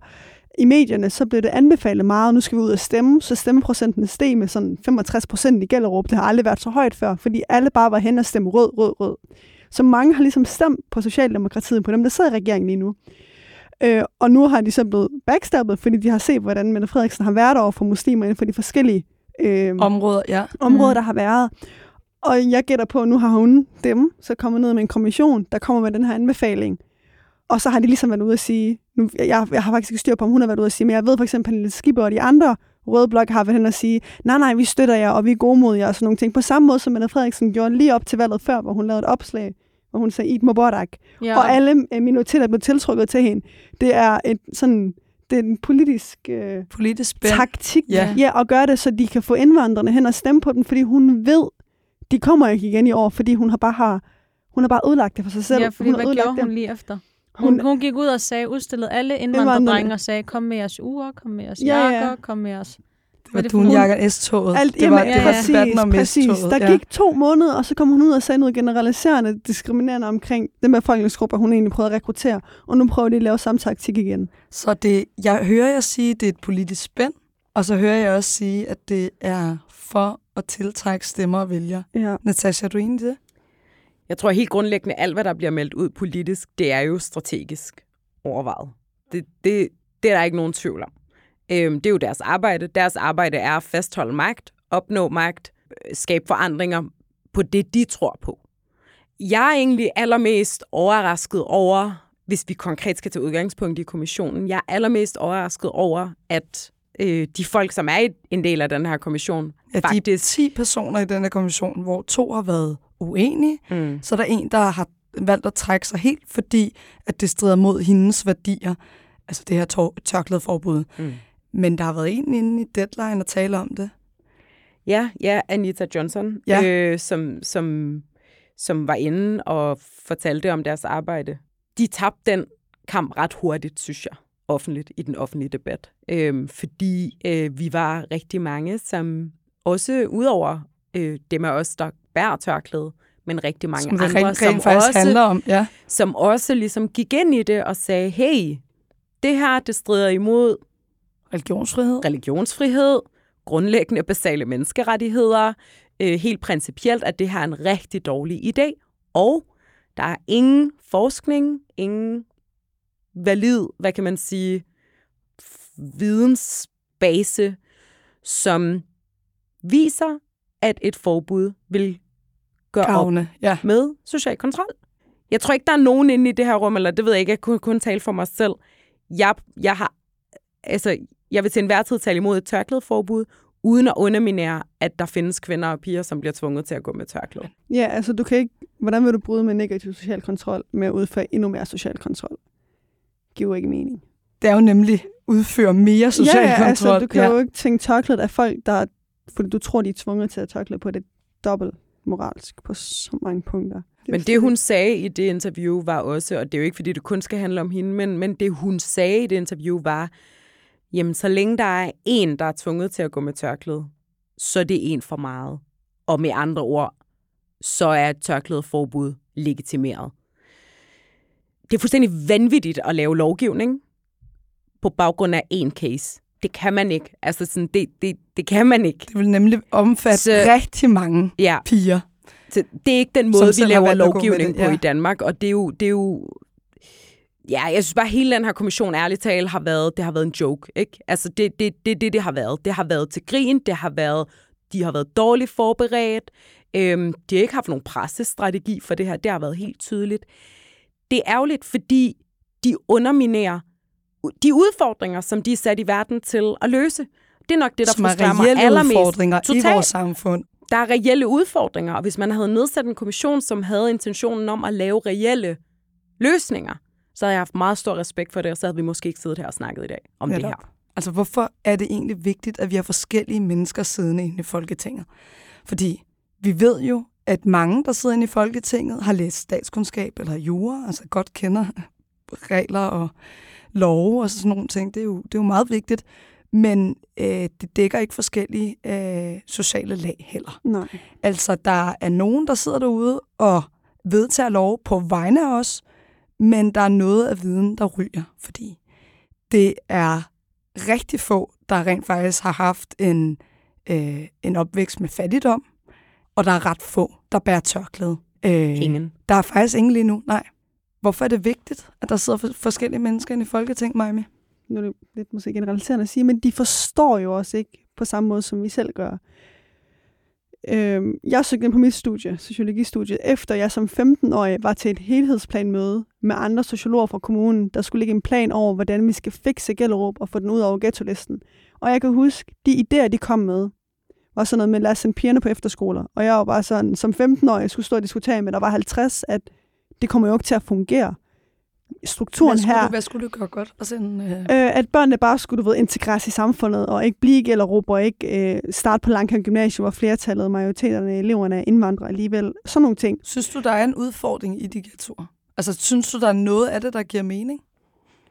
i medierne, så blev det anbefalet meget, nu skal vi ud og stemme, så stemmeprocenten steg med sådan 65 procent i Gellerup. Det har aldrig været så højt før, fordi alle bare var hen og stemme rød, rød, rød. Så mange har ligesom stemt på Socialdemokratiet, på dem, der sidder i regeringen lige nu. Øh, og nu har de så blevet backstabbet, fordi de har set, hvordan Mette Frederiksen har været over for muslimer inden for de forskellige øh, Områder, ja. områder, Mm. der har været. Og jeg gætter på, at nu har hun dem, så kommer ned med en kommission, der kommer med den her anbefaling. Og så har de ligesom været ude at sige, nu, jeg, jeg har faktisk ikke styr på, om hun har været ude at sige, men jeg ved for eksempel, at Pernille Skipper og de andre røde blokke har været hen og sige, nej, nej, vi støtter jer, og vi er gode mod jer, og sådan nogle ting. På samme måde, som Mette Frederiksen gjorde lige op til valget før, hvor hun lavede et opslag, hvor hun sagde, Eid Mubarak. Ja, Ja. Og alle øh, minoriteter blev tiltrukket til hende. Det er et sådan, det er en politisk øh, Politisk taktik Ja. ja. at gøre det, så de kan få indvandrerne hen og stemme på dem, fordi hun ved, de kommer ikke igen i år, fordi hun har bare har, hun har bare ødelagt det for sig selv. ja, fordi hun hvad gjorde det. hun lige efter? Hun, Hun- hun gik ud og sagde, udstillede alle indvandrerdrenge og sagde, kom med jeres uger, kom med jeres Ja, ja. jakker, kom med jeres... Var dunjakkerne S-toget. Alt, det var, jamen, det var præcis, debatten om præcis. S-toget. Der gik to måneder, og så kom hun ud og sagde noget generaliserende, diskriminerende omkring den befolkningsgruppe, hun egentlig prøvede at rekruttere. Og nu prøver de at lave samme taktik igen. Så det, jeg hører jer sige, det er et politisk spænd, Og så hører jeg også sige, at det er for at tiltrække stemmer og vælgere. Ja. Natasha, er du enig i det? Jeg tror helt grundlæggende, alt hvad der bliver meldt ud politisk, det er jo strategisk overvejet. Det, det, det er der ikke nogen tvivl om. Øhm, det er jo deres arbejde. Deres arbejde er at fastholde magt, opnå magt, øh, skabe forandringer på det, de tror på. Jeg er egentlig allermest overrasket over, hvis vi konkret skal tage udgangspunkt i kommissionen, jeg er allermest overrasket over, at øh, de folk, som er en del af den her kommission, Ja, de er faktisk... 10 personer i den her kommission, hvor to har været uenige. Mm. Så er der en, der har valgt at trække sig helt, fordi at det strider mod hendes værdier. Altså det her tør- tørklædeforbud. Mm. Men der har været en inde i deadline at tale om det. Ja, ja, Anita Johnson, Ja. Øh, som, som, som var inde og fortalte om deres arbejde. De tabte den kamp ret hurtigt, synes jeg, offentligt, i den offentlige debat. Øh, fordi øh, vi var rigtig mange, som også udover øh, dem af os, der bærer tørklæde, men rigtig mange Som andre, rent, som, også, handler om. Ja. som også ligesom gik ind i det og sagde, hey, det her, det strider imod Religionsfrihed. religionsfrihed, grundlæggende basale menneskerettigheder, øh, helt principielt, at det her er en rigtig dårlig idé, og der er ingen forskning, ingen valid, hvad kan man sige, vidensbase, som viser, at et forbud vil gøre op Gavne. Ja. med social kontrol. Jeg tror ikke, der er nogen inde i det her rum, eller det ved jeg ikke, jeg kunne kun tale for mig selv. Jeg, jeg har, altså, jeg vil til enhver tid tale imod et tørklædeforbud, uden at underminere, at der findes kvinder og piger, som bliver tvunget til at gå med tørklæde. Ja, altså du kan ikke... Hvordan vil du bryde med negativ social kontrol med at udføre endnu mere social kontrol? Giver ikke mening. Det er jo nemlig udføre mere social ja, ja, kontrol. altså du kan ja. jo ikke tænke tørklædet af folk, der... Fordi du tror, de er tvunget til at tørklæde på det dobbelt moralsk på så mange punkter. Men det, hun sagde i det interview, var også, og det er jo ikke, fordi det kun skal handle om hende, men, men det, hun sagde i det interview, var, jamen, så længe der er en, der er tvunget til at gå med tørklæde, så er det en for meget. Og med andre ord, så er et tørklædeforbud legitimeret. Det er fuldstændig vanvittigt at lave lovgivning på baggrund af én case. Det kan man ikke. Altså sådan, det, det, det kan man ikke. Det vil nemlig omfatte Så- rigtig mange Ja, piger. så det er ikke den måde, vi laver lovgivning det, på ja. i Danmark, og det er jo... Det er jo Ja, jeg synes bare, at hele den her kommission, ærligt talt, har været, det har været en joke, ikke? Altså, det er det, det, det, det har været. Det har været til grin, det har været, de har været dårligt forberedt, øhm, de har ikke haft nogen pressestrategi for det her, det har været helt tydeligt. Det er ærgerligt, fordi de underminerer de udfordringer, som de er sat i verden til at løse. Det er nok det, der som er frustrerer mig allermest. udfordringer i Totalt. vores samfund. Der er reelle udfordringer, og hvis man havde nedsat en kommission, som havde intentionen om at lave reelle løsninger, så havde jeg haft meget stor respekt for det, og så havde vi måske ikke siddet her og snakket i dag om det Netop. her. Altså, hvorfor er det egentlig vigtigt, at vi har forskellige mennesker siddende inde i Folketinget? Fordi vi ved jo, at mange, der sidder inde i Folketinget, har læst statskundskab eller jura, altså godt kender regler og love og sådan nogle ting. Det er jo, det er jo meget vigtigt. Men øh, det dækker ikke forskellige øh, sociale lag heller. Nej. Altså, der er nogen, der sidder derude og vedtager lov på vegne af os, men der er noget af viden, der ryger, fordi det er rigtig få, der rent faktisk har haft en, øh, en opvækst med fattigdom, og der er ret få, der bærer tørklæde. Øh, Ingen. Der er faktisk ingen lige nu, nej. Hvorfor er det vigtigt, at der sidder for- forskellige mennesker inde i Folketinget, Maja? Nu er det lidt måske generaliserende at sige, men de forstår jo også ikke på samme måde, som vi selv gør. Øhm, jeg søgte ind på mit studie, sociologistudiet, efter jeg som 15-årig var til et helhedsplanmøde med andre sociologer fra kommunen, der skulle lægge en plan over, hvordan vi skal fikse Gellerup og få den ud over ghetto-listen. Og jeg kan huske, de idéer, de kom med, var sådan noget med, lad os sende pigerne på efterskoler. Og jeg var bare sådan, som 15-årig skulle stå og diskutere med, der var 50, at det kommer jo ikke til at fungere. Strukturen hvad skulle her... Du, hvad skulle du gøre godt? Og sådan, øh... Øh, at børnene bare skulle du ved, integreres i samfundet, og ikke blive i Gellerup, og ikke øh, starte på Langkamp Gymnasium, hvor flertallet, majoriteten af eleverne er indvandrere alligevel. Sådan nogle ting. Synes du, der er en udfordring i de ghettoer? Altså, synes du, der er noget af det, der giver mening?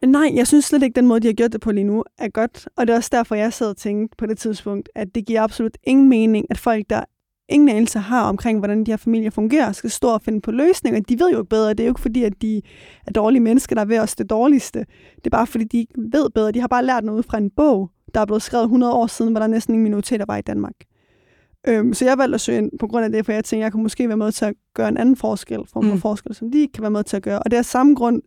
Nej, jeg synes slet ikke, den måde, de har gjort det på lige nu, er godt. Og det er også derfor, jeg sad og tænkte på det tidspunkt, at det giver absolut ingen mening, at folk, der ingen anelse har omkring, hvordan de her familier fungerer, skal stå og finde på løsninger. De ved jo ikke bedre. Det er jo ikke fordi, at de er dårlige mennesker, der er ved os det dårligste. Det er bare fordi, de ikke ved bedre. De har bare lært noget ud fra en bog, der er blevet skrevet 100 år siden, hvor der næsten ingen minoriteter var i Danmark. Øhm, så jeg valgte at søge ind på grund af det, for jeg tænkte, jeg kunne måske være med til at gøre en anden forskel, for mm. forskel, som de ikke kan være med til at gøre. Og det er samme grund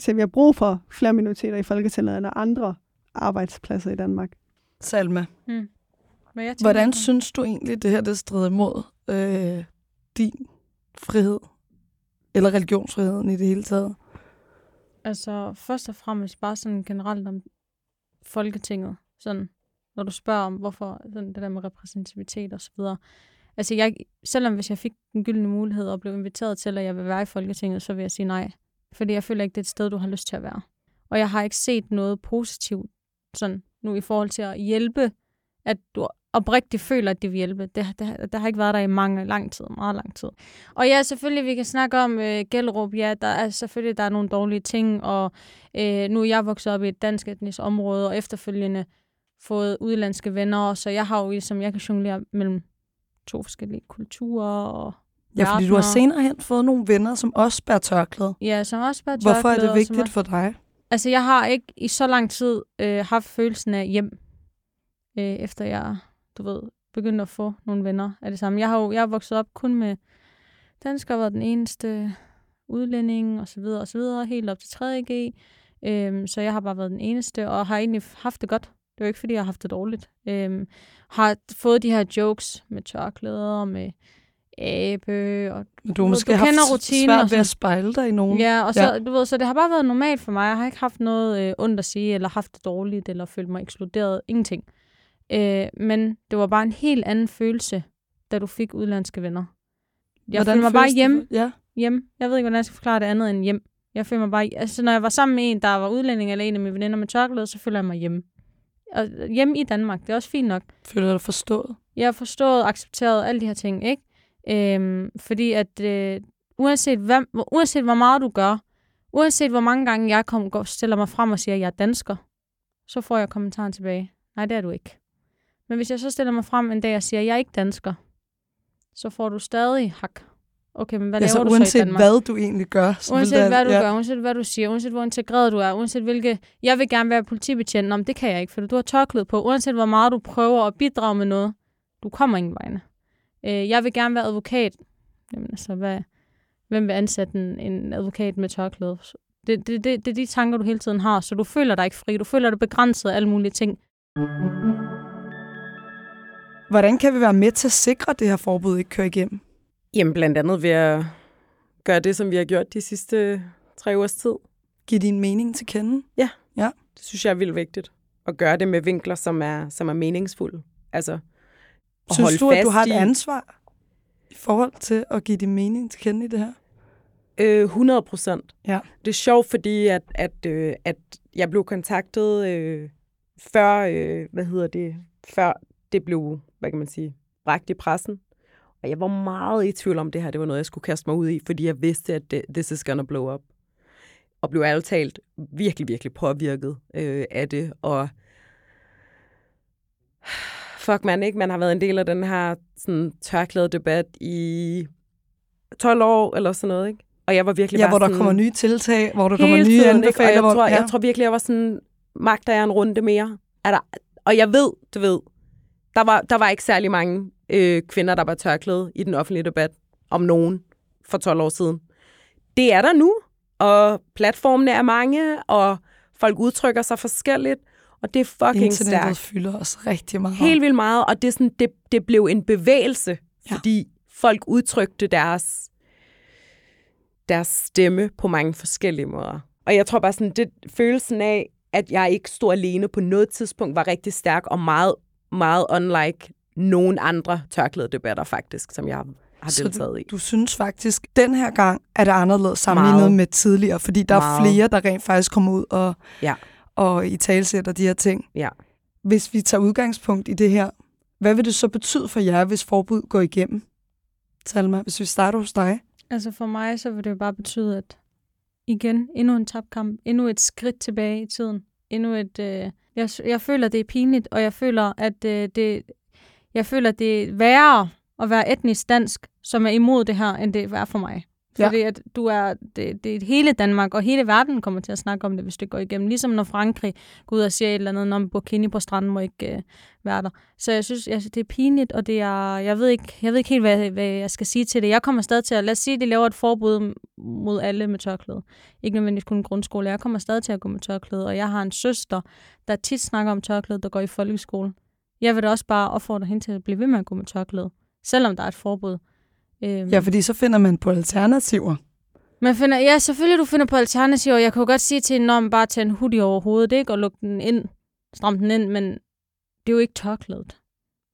til, at vi har brug for flere minoriteter i Folketinget end andre arbejdspladser i Danmark. Salma, Mm. Hvad jeg tænker hvordan synes du egentlig, det her det strider imod øh, din frihed? Eller religionsfriheden i det hele taget? Altså, først og fremmest bare sådan generelt om Folketinget. Sådan, når du spørger om, hvorfor sådan det der med repræsentativitet og så videre. Altså, jeg, selvom hvis jeg fik den gyldne mulighed og blev inviteret til, at jeg vil være i Folketinget, så vil jeg sige nej. Fordi jeg føler ikke, det er et sted, du har lyst til at være. Og jeg har ikke set noget positivt sådan nu i forhold til at hjælpe, at du oprigtigt føler, at det vil hjælpe. Det, det, det har ikke været der i mange, lang tid, meget lang tid. Og ja, selvfølgelig, vi kan snakke om øh, Gellerup. Ja, der er selvfølgelig der er nogle dårlige ting, og øh, nu er jeg vokset op i et dansk etnisk område, og efterfølgende fået udlandske venner, så jeg har jo ligesom, jeg kan jonglere mellem to forskellige kulturer og Ja, fordi du har senere hen fået nogle venner, som også bærer tørklæde. Ja, som også bare Hvorfor er det vigtigt for dig? Altså, jeg har ikke i så lang tid øh, haft følelsen af hjem, øh, efter jeg, du ved, begyndte at få nogle venner af det samme. Jeg har jo jeg er vokset op kun med danskere, var den eneste udlænding, og så videre, og så videre, helt op til 3.G. Øhm, så jeg har bare været den eneste, og har egentlig haft det godt. Det er jo ikke, fordi jeg har haft det dårligt. Øhm, har fået de her jokes med tørklæder, med abe, og Du har måske du haft og svært ved at spejle dig i nogen. Ja, og så, Ja. du ved, så det har bare været normalt for mig. Jeg har ikke haft noget øh, ondt at sige, eller haft det dårligt, eller følt mig ekskluderet. Ingenting. Øh, men det var bare en helt anden følelse, da du fik udlandske venner. Jeg Hvordan følte mig bare hjemme. Ja. hjem. Jeg ved ikke, hvordan jeg skal forklare det andet end hjem. Jeg føler mig bare... Altså, når jeg var sammen med en, der var udlænding, eller en af mine veninder med tørklæde, så føler jeg mig hjemme. Og hjemme i Danmark, det er også fint nok. Føler du dig forstået? Jeg har forstået, accepteret alle de her ting, ikke? Øhm, fordi at øh, uanset, hvad, uanset hvor meget du gør, uanset hvor mange gange jeg kom, går, stiller mig frem og siger, at jeg er dansker, så får jeg kommentaren tilbage. Nej, det er du ikke. Men hvis jeg så stiller mig frem en dag og siger, at jeg er ikke dansker, så får du stadig hak. Okay, men hvad Altså laver du så i uanset Danmark? hvad du egentlig gør. så Uanset det- hvad du ja. gør, uanset hvad du siger, uanset hvor integreret du er, uanset hvilke... Jeg vil gerne være politibetjent, men det kan jeg ikke, for du har tørklæde på. Uanset hvor meget du prøver at bidrage med noget, du kommer ingen vegne. Øh, jeg vil gerne være advokat. Jamen altså, hvad, hvem vil ansætte en, en advokat med tørklæde? Det, det, det, det er de tanker, du hele tiden har, så du føler dig ikke fri. Du føler dig begrænset af alle mulige ting. Hvordan kan vi være med til at sikre, at det her forbud ikke kører igennem? Jamen blandt andet ved at gøre det, som vi har gjort de sidste tre ugers tid. Giv din mening til kende. Det synes jeg er vildt vigtigt. At gøre det med vinkler, som er, som er meningsfulde. Altså, at Synes holde du, at du fast har et i- ansvar i forhold til at give din mening til kende i det her? Øh, 100 procent. Ja. Det er sjovt, fordi at, at, øh, at jeg blev kontaktet øh, før, øh, hvad hedder det, før det blev, hvad kan man sige, bragt i pressen. Og jeg var meget i tvivl om det her, det var noget, jeg skulle kaste mig ud i, fordi jeg vidste, at det, this is gonna blow up. Og blev ærligt talt virkelig, virkelig påvirket øh, af det. Og fuck man, ikke? Man har været en del af den her sådan, tørklæde debat i 12 år eller sådan noget, ikke? Og jeg var virkelig Ja, bare hvor der sådan, kommer nye tiltag, hvor der kommer nye tiden, anbefalinger. jeg hvor- tror, ja. jeg tror virkelig, jeg var sådan, magter jeg en runde mere? Er der, og jeg ved, du ved, der var, der var ikke særlig mange øh, kvinder, der var tørklæde i den offentlige debat om nogen for 12 år siden. Det er der nu, og platformene er mange, og folk udtrykker sig forskelligt, og det er fucking Internettet stærkt. fylder os rigtig meget. Helt vildt meget, og det, er sådan, det, det blev en bevægelse, ja. fordi folk udtrykte deres, deres stemme på mange forskellige måder. Og jeg tror bare sådan, det følelsen af, at jeg ikke stod alene på noget tidspunkt, var rigtig stærk og meget, meget unlike nogen andre tørklæde debatter faktisk, som jeg har Så deltaget du, i. du synes faktisk, den her gang er det anderledes sammenlignet Meget. med tidligere, fordi der Meget. er flere, der rent faktisk kommer ud og, Ja. og i talsætter de her ting. Ja. Hvis vi tager udgangspunkt i det her, hvad vil det så betyde for jer, hvis forbud går igennem? Salma, hvis vi starter hos dig. Altså for mig, så vil det jo bare betyde, at igen, endnu en tabkamp, endnu et skridt tilbage i tiden. Endnu et... Øh, jeg, jeg føler, det er pinligt, og jeg føler, at øh, det, jeg føler, det er værre at være etnisk dansk, som er imod det her, end det er for mig. Ja. Fordi at du er, det, det er hele Danmark, og hele verden kommer til at snakke om det, hvis det går igennem. Ligesom når Frankrig går ud og siger et eller andet, når burkini på stranden må ikke øh, være der. Så jeg synes, jeg, det er pinligt, og det er, jeg, ved ikke, jeg ved ikke helt, hvad, hvad jeg skal sige til det. Jeg kommer stadig til at, lad os sige, at de laver et forbud mod alle med tørklæde. Ikke nødvendigvis kun grundskole. Jeg kommer stadig til at gå med tørklæde, og jeg har en søster, der tit snakker om tørklæde, der går i folkeskole. Jeg vil da også bare opfordre hende til at blive ved med at gå med tørklæde, selvom der er et forbud. Øhm, Ja, fordi så finder man på alternativer. man finder, ja, selvfølgelig du finder på alternativer. Jeg jo godt sige til en norm, bare tage en hoodie over hovedet, ikke? Og lukke den ind, stramme den ind, men det er jo ikke tørklædet.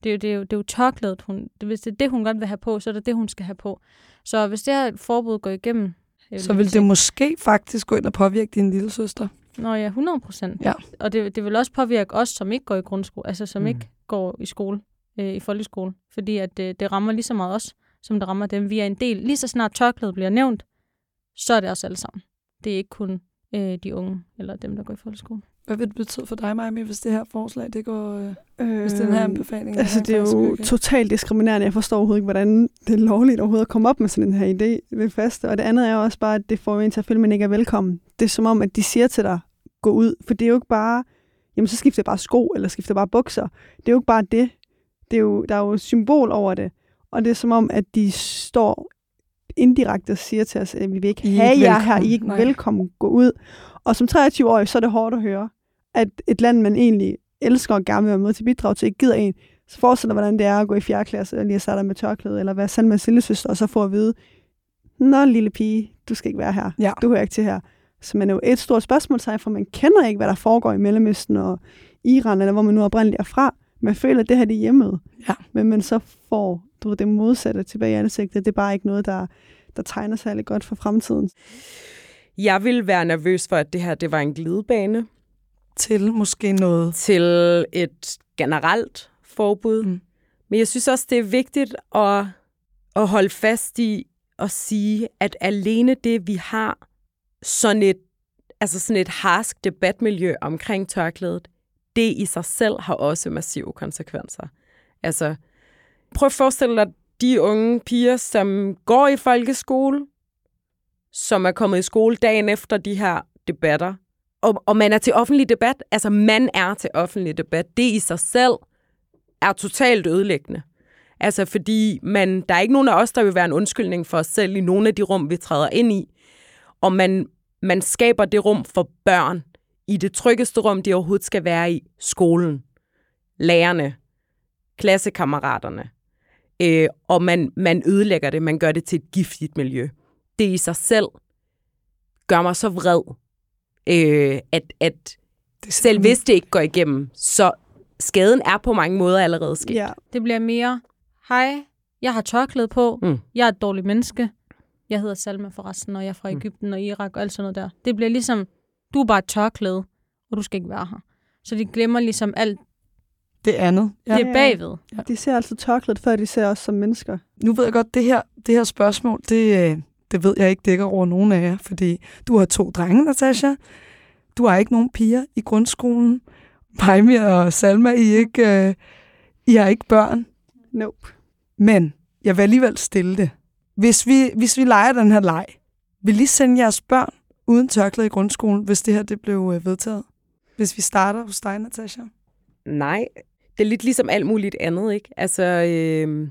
Det er jo, det er jo, det er jo tørklædet, hun, hvis det er det, hun godt vil have på, så er det det, hun skal have på. Så hvis det her forbud går igennem... jeg Så vil sige- det måske faktisk gå ind og påvirke din lille søster. Nå ja, 100 procent. Ja. Og det, det vil også påvirke os, som ikke går i grundskole, altså som mm. ikke går i skole, øh, i folkeskole. Fordi at det, det rammer lige så meget os, som det rammer dem. Vi er en del, lige så snart tørklædet bliver nævnt, så er det os alle sammen. Det er ikke kun øh, de unge, eller dem, der går i folkeskole. Hvad vil det betyde for dig, Maja, hvis det her forslag, det går, øh, Øh, hvis den her anbefaling? Altså, det er jo totalt diskriminerende. Jeg forstår overhovedet ikke, hvordan det er lovligt overhovedet at komme op med sådan en her idé ved faste. Og det andet er jo også bare, at det får en til at føle, at man ikke er velkommen. Det er som om, at de siger til dig, gå ud. For det er jo ikke bare, jamen så skifter jeg bare sko, eller skifter bare bukser. Det er jo ikke bare det. det er jo, der er jo et symbol over det. Og det er som om, at de står indirekte siger til os, at vi vil ikke I have ikke jer her, I er ikke Nej. velkommen, gå ud. Og som 23-årig, så er det hårdt at høre, at et land, man egentlig elsker og gerne vil være med til at bidrage til, ikke gider en. Så forestil dig, hvordan det er at gå i 4. klasse, og lige at starte med tørklæde, eller være sammen med lillesøster, og så få at vide, Nå, lille pige, du skal ikke være her. Ja. Du hører ikke til her. Så man er jo et stort spørgsmålstegn, for man kender ikke, hvad der foregår i Mellemøsten og Iran, eller hvor man nu oprindeligt er fra. Man føler, at det her det er hjemmet. Ja. Men man så får du ved, det modsatte tilbage i ansigtet. Det er bare ikke noget, der, der tegner særlig godt for fremtiden. Jeg ville være nervøs for, at det her det var en glidebane Til måske noget. til et generelt forbud. Mm. Men jeg synes også, det er vigtigt at, at holde fast i og sige, at alene det, vi har sådan et, altså sådan et harsk debatmiljø omkring tørklædet, det i sig selv har også massive konsekvenser. Altså, prøv at forestille dig de unge piger, som går i folkeskole, som er kommet i skole dagen efter de her debatter, og, og man er til offentlig debat, altså man er til offentlig debat, det i sig selv er totalt ødelæggende. Altså fordi man, der er ikke nogen af os, der vil være en undskyldning for os selv i nogle af de rum, vi træder ind i. Og man, man skaber det rum for børn i det tryggeste rum, de overhovedet skal være i. Skolen, lærerne, klassekammeraterne. Øh, og man, man ødelægger det, man gør det til et giftigt miljø. Det i sig selv gør mig så vred, øh, at, at Det selv hvis det ikke går igennem, så skaden er på mange måder allerede sket. Ja. Det bliver mere, hej, jeg har tørklæde på, Mm. jeg er et dårligt menneske, jeg hedder Salma forresten, og jeg er fra Mm. Ægypten og Irak og alt sådan noget der. Det bliver ligesom, du er bare et tørklæde, og du skal ikke være her. Så de glemmer ligesom alt det andet. Ja. det er bagved. De ser altså tørklædet, før de ser os som mennesker. Nu ved jeg godt, det her, det her spørgsmål, det, øh, det ved jeg ikke dækker over nogen af jer, fordi du har to drenge, Natasha. Du har ikke nogen piger i grundskolen. Maimi og Salma, I, ikke, øh, I har ikke børn. Nope. Men jeg vil alligevel stille det. Hvis vi, hvis vi leger den her leg, vil I sende jeres børn uden tørklæde i grundskolen, hvis det her det blev øh, vedtaget? Hvis vi starter hos dig, Natasha. Nej, det er lidt ligesom alt muligt andet, ikke? Altså, øh,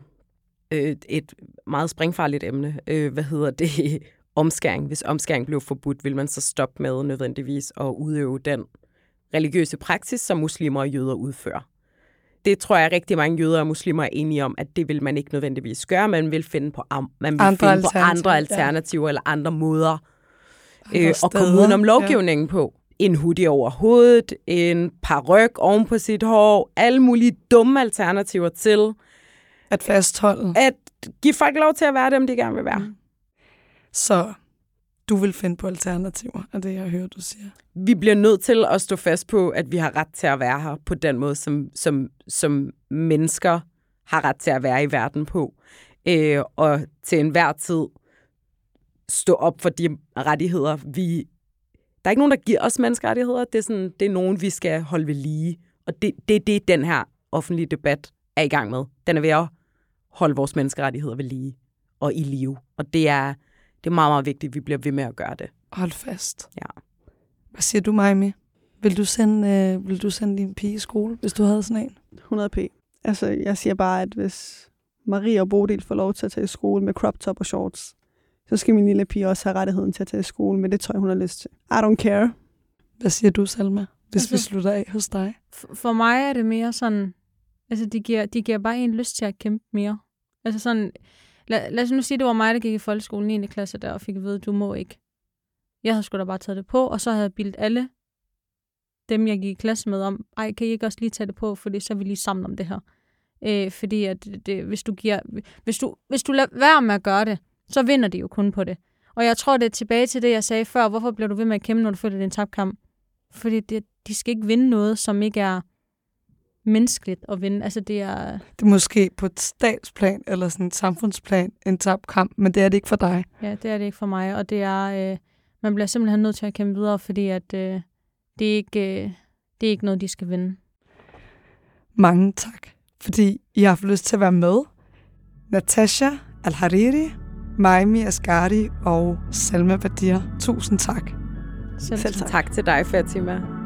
øh, et meget springfarligt emne. Øh, hvad hedder det? Omskæring. Hvis omskæring blev forbudt, vil man så stoppe med nødvendigvis at udøve den religiøse praksis, som muslimer og jøder udfører. Det tror jeg rigtig mange jøder og muslimer er enige om, at det vil man ikke nødvendigvis gøre. Man vil finde på, man vil Andre finde på alternativer, andre ja. alternativer eller andre måder Andre øh, og komme udenom lovgivningen ja. på. En hoodie over hovedet, en paryk oven på sit hår, alle mulige dumme alternativer til At fastholde. at give folk lov til at være dem, de gerne vil være. Mm. Så du vil finde på alternativer, er det, jeg hører, du siger. Vi bliver nødt til at stå fast på, at vi har ret til at være her på den måde, som, som, som mennesker har ret til at være i verden på. Øh, og til enhver tid stå op for de rettigheder, vi... Der er ikke nogen, der giver os menneskerettigheder. Det er, sådan, det er nogen, vi skal holde ved lige. Og det, det er det, den her offentlige debat er i gang med. Den er ved at holde vores menneskerettigheder ved lige og i live. Og det er, det er meget, meget vigtigt, at vi bliver ved med at gøre det. Hold fast. Ja. Hvad siger du, Maimi? Vil du sende, øh, vil du sende din pige i skole, hvis du havde sådan en? 100 p. Altså, jeg siger bare, at hvis Marie og Bodil får lov til at tage i skole med crop top og shorts, så skal min lille pige også have rettigheden til at tage i skole med det tøj, hun har lyst til. I don't care. Hvad siger du, Salma, hvis altså, vi slutter af hos dig? For, mig er det mere sådan, altså de giver, de giver bare en lyst til at kæmpe mere. Altså sådan, lad, lad os nu sige, det var mig, der gik i folkeskolen i 9. klasse der, og fik at vide, du må ikke. Jeg havde sgu da bare taget det på, og så havde jeg bildt alle dem, jeg gik i klasse med om, ej, kan I ikke også lige tage det på, fordi så er vi lige sammen om det her. Øh, fordi at det, hvis du giver, hvis du, hvis du lader være med at gøre det, så vinder de jo kun på det. Og jeg tror, det er tilbage til det, jeg sagde før. Hvorfor bliver du ved med at kæmpe, når du føler, det er en tabt kamp? Fordi det, de skal ikke vinde noget, som ikke er menneskeligt at vinde. Altså, det er... Det er måske på et statsplan eller sådan et samfundsplan en tabt kamp, men det er det ikke for dig. Ja, det er det ikke for mig. Og det er... Øh, man bliver simpelthen nødt til at kæmpe videre, fordi at, øh, det, er ikke, øh, det er ikke noget, de skal vinde. Mange tak, fordi I har haft lyst til at være med. Natasha Al-Hariri, Maimi Asgari og Salma Badir. Tusind tak. Selv, Selv tak. Tak til dig, Fatima.